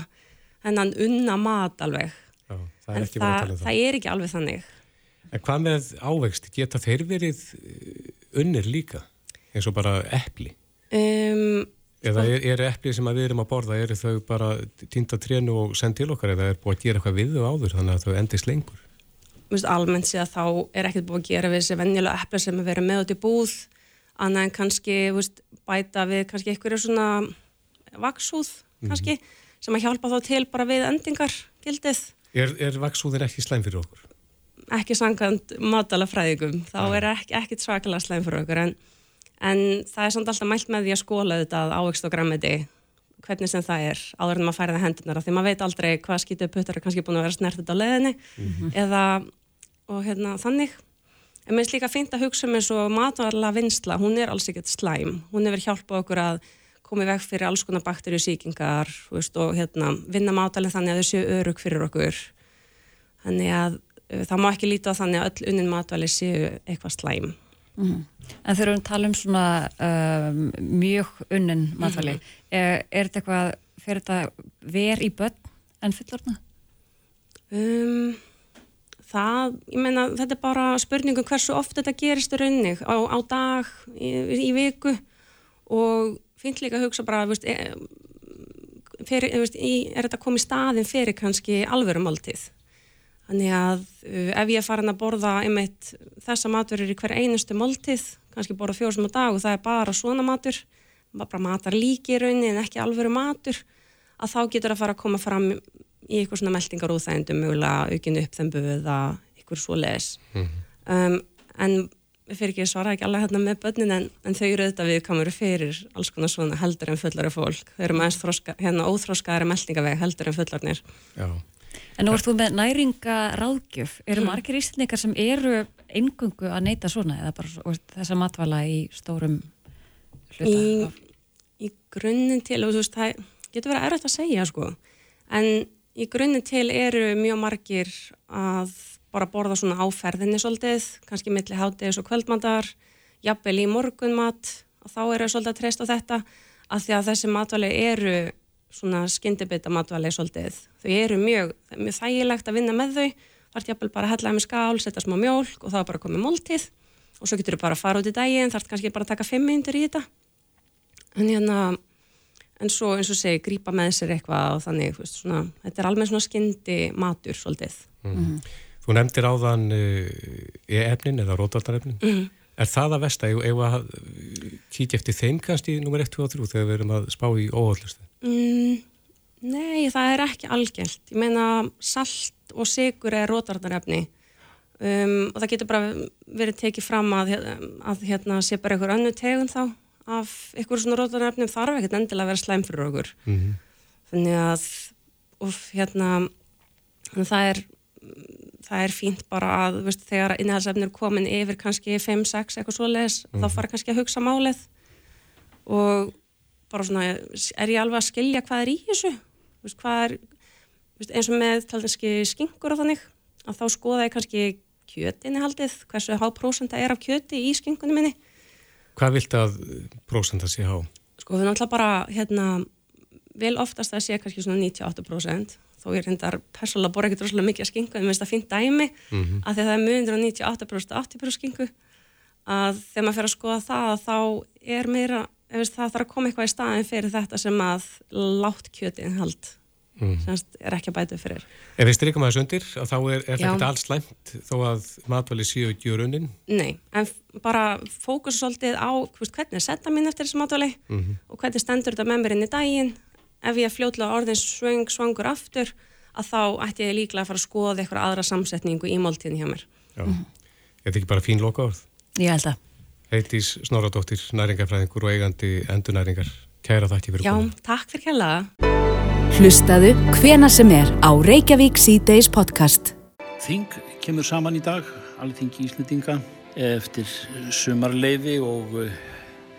hennan unna mat alveg. Já, það er ekki verið að tala um það. Það er ekki alveg þannig. En hvað með ávegst, geta þeir verið eh, unnir líka, eins og bara eppli? Um, eða er, er eppli sem við erum að borða, eru þau bara týnda trénu og send til okkar eða er búið að gera eitthvað við þau áður þannig að þau endist lengur? Veist, almennt sé að þá er ekkert búið að gera við þessi vennilega eppla sem er verið með út í búð annað en kannski veist, bæta við kannski einhverju svona vaksúð kannski mm -hmm. sem að hjálpa þá til bara við endingar gildið. Er, er vaksúðin ekki slæm fyrir okkur? Ekki sangand matala fræðingum, þá ja. er ekki, ekkit svakalega slæm fyrir okkur en, en það er samt alltaf mælt með því að skóla þetta ávegst og græmiti hvernig sem það er áður en maður færið hendunar því maður veit aldrei hvað skýtuð puttar er kannski búin að vera snertið á leðinni mm -hmm. eða og hérna þannig en mér finnst líka fint að hugsa um eins og matvarla vinsla, hún er alls ekkert slæm hún hefur hjálpað okkur að koma í veg fyrir alls konar bakterjusíkingar og hérna, vinna mátalinn þannig að þau séu örug fyrir okkur þannig að uh, það má ekki líta þannig að öll unnin matvæli séu eitthvað slæm Mm. En þegar við talum svona um, mjög unnin matfæli, mm -hmm. er, er þetta eitthvað, fer þetta ver í börn en fullorna? Um, það, ég meina, þetta er bara spurningum hversu oft þetta gerist raunni á, á dag, í, í viku og finn líka að hugsa bara, veist, er, fyrir, veist, er þetta komið staðin fyrir kannski alvöru máltið? Þannig að uh, ef ég er farin að borða einmitt þessa maturur í hver einustu máltið, kannski borða fjórsum á dag og það er bara svona matur, bara matar líki í rauninni en ekki alvöru matur, að þá getur það fara að koma fram í eitthvað svona meldingar úþægndum, mögulega aukinu uppþembu eða eitthvað svo les. Mm -hmm. um, en fyrir ekki að svara ekki alveg hérna með börnin en, en þau eru auðvitað við kamuru fyrir alls konar svona heldur en fullari fólk. Þau eru með hérna óþróskaðari meldingaveg heldur en fullarnir. Já. En nú ert þú með næringaráðgjöf. Eru mm. margir íslendingar sem eru engungu að neyta svona eða bara þessa matvala í stórum hluta? Í, í grunninn til, og þú veist, það getur verið erfitt að segja sko, en í grunninn til eru mjög margir að bara borða svona áferðinni svolítið, kannski milli hátegis og kvöldmatar, jafnvel í morgunmat og þá eru svolítið að treysta þetta að því að þessi matvali eru svona skyndibita matvæli svolítið. Þau eru mjög, mjög þægilegt að vinna með þau, þarf jafnvel bara að hella með skál, setja smá mjölk og þá er bara komið móltið og svo getur þau bara að fara út í daginn, þarf kannski bara að taka fimm minnir í þetta. En hérna, en svo eins og segi, grípa með sér eitthvað og þannig, veist, svona, þetta er alveg svona skyndi matur svolítið. Mm -hmm. Þú nefndir áðan uh, e-efnin eða rótvaldarefnin. Mm -hmm. Er það að vesta, ef að kíkja eftir þeim kannski í nummer 1, 2 og 3 þegar við erum að spá í óhaldlustu? Mm, nei, það er ekki algjört. Ég meina, salt og sigur er rótardarefni um, og það getur bara verið tekið fram að, að hérna sé bara einhver annu tegun þá af einhverjum svona rótardarefnum þarf ekkert endilega að vera slæm fyrir okkur. Mm -hmm. Þannig að, og hérna, það er, það er fínt bara að, veist, þegar innhaldsefnir komin yfir kannski 5-6 eitthvað svo leiðis, mm -hmm. þá mhm. fara kannski að hugsa málið og bara svona, er ég alveg að skilja hvað er í þessu veist, hvað er, veist, eins og með taldanski skingur og þannig að þá skoða ég kannski kjötinni haldið hversu há prósenda er af kjöti í skingunni minni Hvað vilt að prósenda sé há? Sko það er náttúrulega bara hérna, vel oftast að sé kannski svona 98% þó ég reyndar persónulega bor ekki droslega mikið að skingu en mér finnst það fint dæmi mm -hmm. að það er mjög 98% 80% skingu að þegar maður fer að skoða það þá er meira það þarf að koma eitthvað í staðin fyrir þetta sem að látt kjötið hald mm. semst er ekki að bæta fyrir Ef við strykum aðeins undir þá er, er ekki alls slæmt þó að matvæli séu ekki úr unnin? Nei, en bara fókus svolítið á veist, hvernig setja mín eftir þessi matvæli mm -hmm. og hvernig stendur þetta með mér inn í daginn ef ég fljóðlega orðin svöng svangur aftur að þá ætti ég líklega að fara að skoða eitthvað aðra samsetningu í máltíðin hjá mér Já, mm -hmm. er þetta ekki bara fín loka orð? Ég held að Eitís Snoradóttir, næringafræðingur og eigandi endurnæringar. Kæra þakki fyrir kominu. Já, takk fyrir kjalla. Hlustaðu hvena sem er á Reykjavík C-Days podcast. Þing kemur saman í dag, alveg þingi íslendinga, eftir sumarleifi og uh,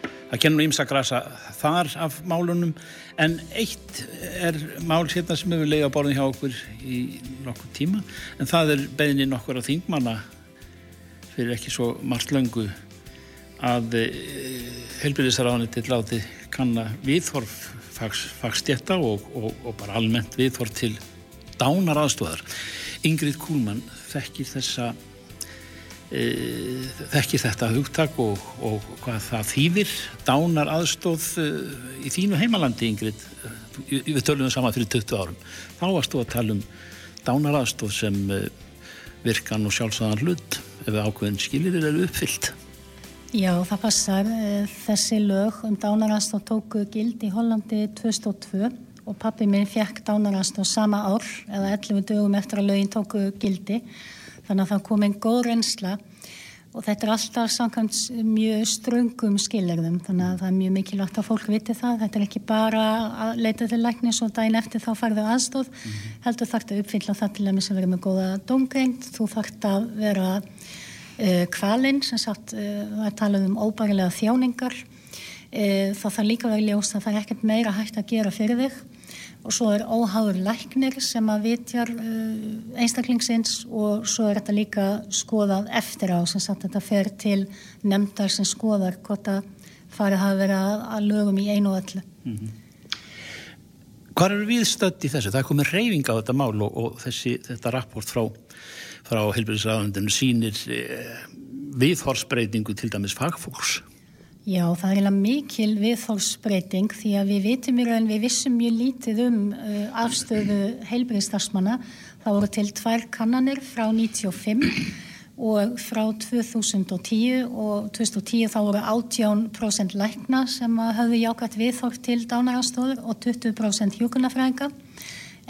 það kennur ímsa grasa þar af málunum. En eitt er mál hérna sem hefur leið á borðin hjá okkur í nokkur tíma, en það er beðinni nokkur á þingmanna fyrir ekki svo margt löngu að eh, helbyrðisraðanitið láti kanna viðhorf fagstjetta og, og, og bara almennt viðhorf til dánar aðstofar. Ingrid Kúlmann þekkir þessa e, þekkir þetta hugtak og, og hvað það þýðir. Dánar aðstof e, í þínu heimalandi Ingrid. Við tölum saman fyrir 20 árum. Þá varst þú að tala um dánar aðstof sem e, virkan og sjálfsæðan hlut ef ákveðin skilir eru uppfyllt Já, það passar. Eh, þessi lög um dánarastóð tóku gild í Hollandi 2002 og pappi minn fekk dánarastóð sama ár eða 11 dögum eftir að lögin tóku gildi. Þannig að það kom einn góð reynsla og þetta er alltaf samkvæmt mjög ströngum skilirðum þannig að það er mjög mikilvægt að fólk viti það þetta er ekki bara að leita til læknis og dæn eftir þá farðu aðstóð mm -hmm. heldur þarft að uppfylla það til að missa verið með góða domgreind, þú þarft að vera kvalinn sem sagt, uh, það er talað um óbærilega þjáningar uh, það þarf líka vera ljós að það er ekkert meira hægt að gera fyrir þig og svo er óháður læknir sem að vitjar einstaklingsins og svo er þetta líka skoðað eftir á sem sagt þetta fer til nefndar sem skoðar hvort að farið hafa verið að, lögum í einu og öllu. Mm -hmm. Hvað eru við stödd í þessu? Það er komið reyfing á þetta mál og, og þessi, þetta rapport frá, frá helbriðsraðundinu sínir eh, viðhorsbreytingu til dæmis fagfólks. Já, það er eiginlega mikil viðþórsbreyting því að við vitum í raun, við vissum mjög lítið um uh, afstöðu heilbriðstarfsmanna. Það voru til tvær kannanir frá 95 og frá 2010 og 2010 þá voru 18% lækna sem hafðu jákvæmt viðþór til dánarastóður og 20% hjókunafræðinga.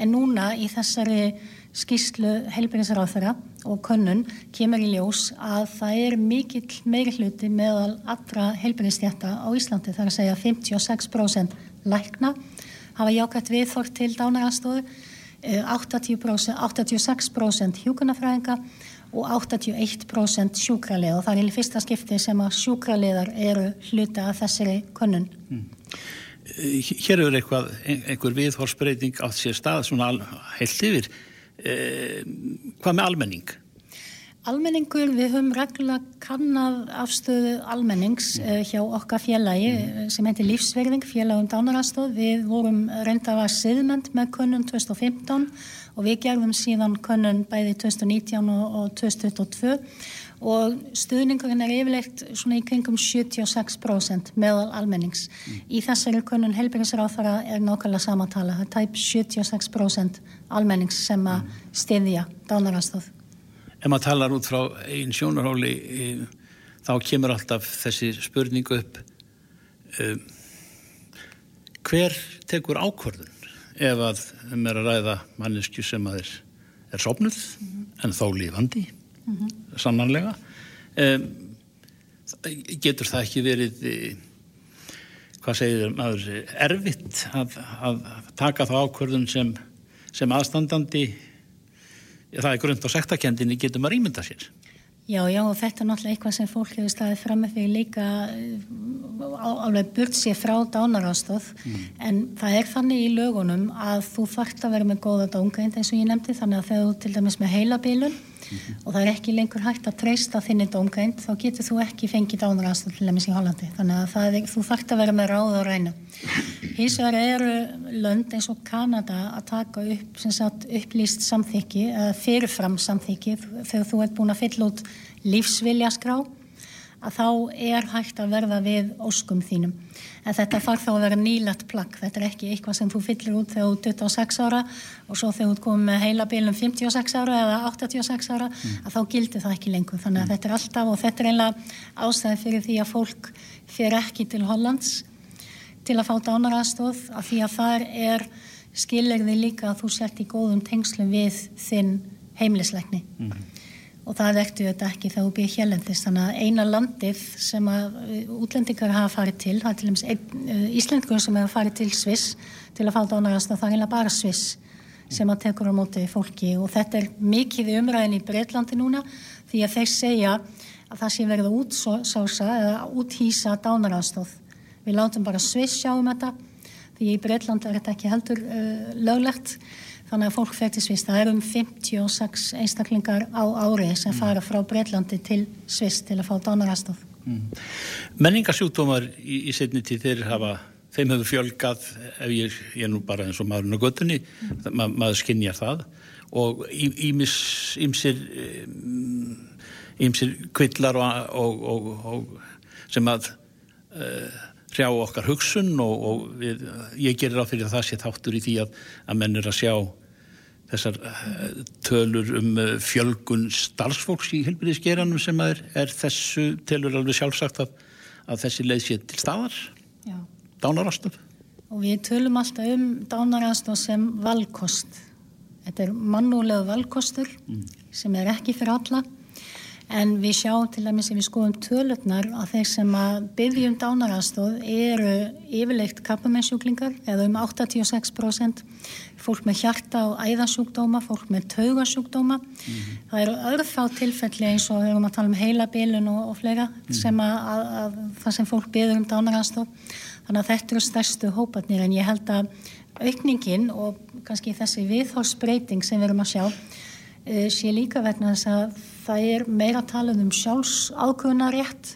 En núna í þessari skýrslu heilbyrðisráþara og könnun kemur í ljós að það er mikill meiri hluti meðal allra heilbyrðistjætta á Íslandi þar að segja 56% lækna hafa jákvæmt viðþórt til dánarastóðu 80%, 86% hjúkunafræðinga og 81% sjúkralið og það er í fyrsta skipti sem að sjúkraliðar eru hluta af þessari könnun. Mm. Hér eru eitthvað, einhver viðhórsbreyting átt sér stað svona heilt yfir Eh, hvað með almenning? Almenningur, við höfum reglulega kannad afstöðu almennings uh, hjá okkar félagi mm. sem heitir Lífsverðing, félagum dánarastóð. Við vorum reynda að vera siðmend með kunnun 2015 og við gerðum síðan kunnun bæði 2019 og, og 2022 og stuðningurinn er yfirlegt svona í kringum 76% meðal almennings. Mm. Í þessari kunnun helbæriðsráþara er nákvæmlega samantala, það er tæp 76% almennings sem að mm. stiðja dánarastóð. Ef maður talar út frá einn sjónarhóli þá kemur alltaf þessi spurningu upp um, hver tekur ákvörðun ef að um er að ræða mannesku sem að er, er sopnuð mm -hmm. en þó lífandi mm -hmm. sannanlega um, getur það ekki verið hvað segir maður erfitt að, að taka þá ákvörðun sem, sem aðstandandi það er grönt á sektakendinni getur maður ímynda sér Já, já, og þetta er náttúrulega eitthvað sem fólk hefur staðið fram með því líka álega burt sér frá dánarástóð mm. en það er þannig í lögunum að þú þart að vera með góða dóngreind eins og ég nefndi þannig að þegar þú til dæmis með heilabilun. Og það er ekki lengur hægt að treysta þinni dómgænt, þá getur þú ekki fengið dánaraðstöð til dæmis í Hollandi. Þannig að er, þú þarft að vera með ráð og ræna hins vegar eru lönd eins og Kanada að taka upp sagt, upplýst samþykki fyrirfram samþykki þegar þú ert búin að fylla út lífsvilja skrá að þá er hægt að verða við óskum þínum. En þetta þarf þá að vera nýlat plagg. Þetta er ekki eitthvað sem þú fyllir út þegar þú er 26 ára og svo þegar þú komið með heila bílum 56 ára eða 86 ára mm. að þá gildir það ekki lengur. Þannig að mm. þetta er alltaf og þetta er einlega ástæði fyrir því að fólk fyrir ekki til Hollands til að fá dánaraðstóð af því að þar er skilirði líka að þú sett í góðum tengslum við þinn heimlisleikni. Mm og það vektu þetta ekki þegar þú býr hérlendist þannig að eina landið sem að uh, útlendingar hafa farið til það er til dæmis uh, Íslendingur sem hafa farið til Sviss til að fá dánarast og það er eiginlega bara Sviss sem að tekur á móti fólki. Og þetta er mikið umræðin í Breitlandi núna því að þeir segja að það sé verið að útsása eða úthýsa dánarastóð við látum bara Sviss sjá um þetta því í Breitlandi er þetta ekki heldur uh, löglegt Þannig að fólk fer til Svist. Það er um 56 einstaklingar á ári sem mm. fara frá Breitlandi til Svist til að fá dánarastóð. Mm. Menningarsjúkdómar í, í setni tíð þeir hafa, þeim hefur fjölgað ef ég, ég er nú bara eins og maðurinn á göttunni, mm. ma maður skinnjar það og ímsir ímsir kvillar og, og, og, og sem að uh, hrjá okkar hugsun og við, ég gerir á fyrir að það sé þáttur í því að, að menn er að sjá þessar eh, tölur um eh, fjölgun starfsfólks í helbriðisgeranum sem er, er þessu telur alveg sjálfsagt að, að þessi leið sé til staðar? Dánarastöf og við tölum alltaf um dánarastöf sem valkost. Þetta er mannúlegu valkostur mm. sem er ekki fyrir alla En við sjáum til dæmis ef við skoðum tölutnar að þeir sem að byggjum dánarastóð eru yfirleitt kappamennsjúklingar eða um 86% fólk með hjarta og æðasjúkdóma, fólk með taugasjúkdóma. Mm -hmm. Það eru örfá tilfelli eins og við erum að tala um heilabilun og, og fleira mm -hmm. sem að, að, að það sem fólk byggjum um dánarastóð. Þannig að þetta eru stærstu hópatnir en ég held að aukningin og kannski þessi viðhórsbreyting sem við erum að sjá sé líka vegna þess að það er meira talað um sjálfs ákvöðunarétt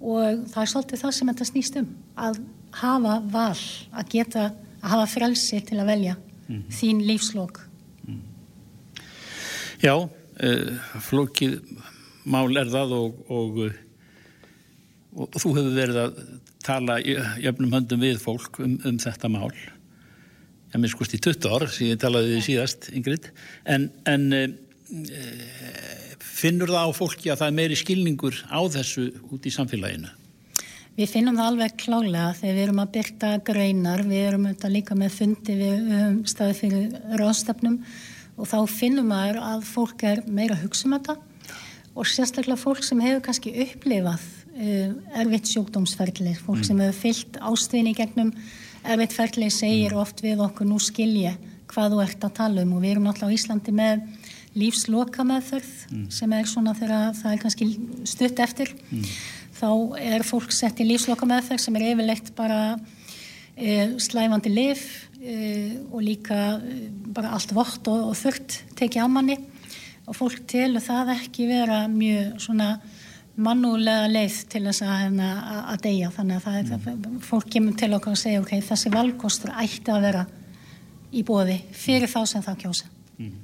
og það er svolítið það sem þetta snýst um að hafa val, að geta að hafa frelsi til að velja mm. þín lífslokk mm. Já uh, flókið mál er það og, og, og, og þú hefur verið að tala jöfnum höndum við fólk um, um þetta mál ég minn skust í 20 ár sem ég talaði því síðast Ingrid en, en e, finnur það á fólki að það er meiri skilningur á þessu út í samfélaginu? Við finnum það alveg klálega þegar við erum að byrta greinar, við erum auðvitað líka með fundi við um, staði fyrir ráðstafnum og þá finnum maður að fólk er meira hugsa um þetta og sérstaklega fólk sem hefur kannski upplifað uh, erfitt sjókdómsferðli, fólk mm. sem hefur fyllt ástvinni gegnum erfitt ferðlið segir mm. oft við okkur nú skilja hvað þú ert að tala um og við erum náttúrulega á Íslandi með lífsloka meðferð mm. sem er svona þegar það er kannski stutt eftir mm. þá er fólk sett í lífsloka meðferð sem er yfirlegt bara e, slæfandi lif e, og líka e, bara allt vort og, og þurft tekið á manni og fólk telur það ekki vera mjög svona mannúlega leið til þess að, hérna, að deyja þannig að það er, mm. fólk kemur til okkar og segja ok, þessi valkostur ætti að vera í bóði fyrir þá sem það kjósa mm.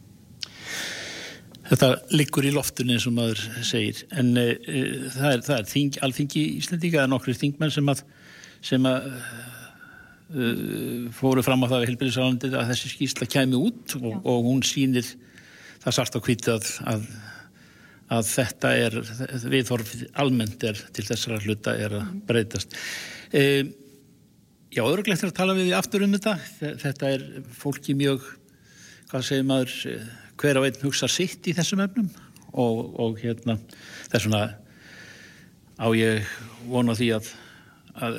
Þetta liggur í loftunni eins og maður segir en e, e, það er, það er þing, alþingi í Íslandíka eða nokkru þingmenn sem að, sem að e, fóru fram á það við helbæðisálandi að þessi skýrsla kæmi út og, og hún sýnir það sart á hviti að, að þetta er, viðhorfið almennt er til þessara hluta er að breytast. E, já, öðruglegt er að tala við aftur um þetta. Þetta er fólki mjög, hvað segir maður, hver á einn hugsa sitt í þessum efnum og, og hérna þessuna á ég vona því að, að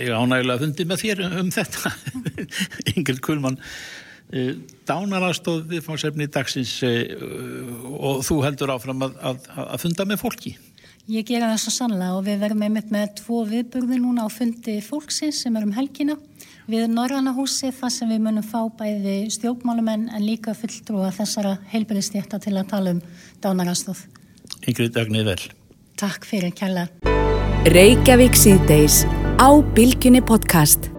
ég ánægulega fundi með þér um þetta, Ingrid Kullmann dánarastóð viðfáðsefni dagsins eh, og þú heldur áfram að, að, að funda með fólki. Ég gera það svo sannlega og við verðum einmitt með tvo viðburði núna á fundi fólksins sem er um helgina við Norrannahúsi þar sem við munum fá bæði stjókmálumenn en líka fulltrúa þessara heilbyrðistétta til að tala um dánarastóð. Yngrid Agnið vel. Takk fyrir kjalla. Reykjavík síðdeis á Bilginni podcast.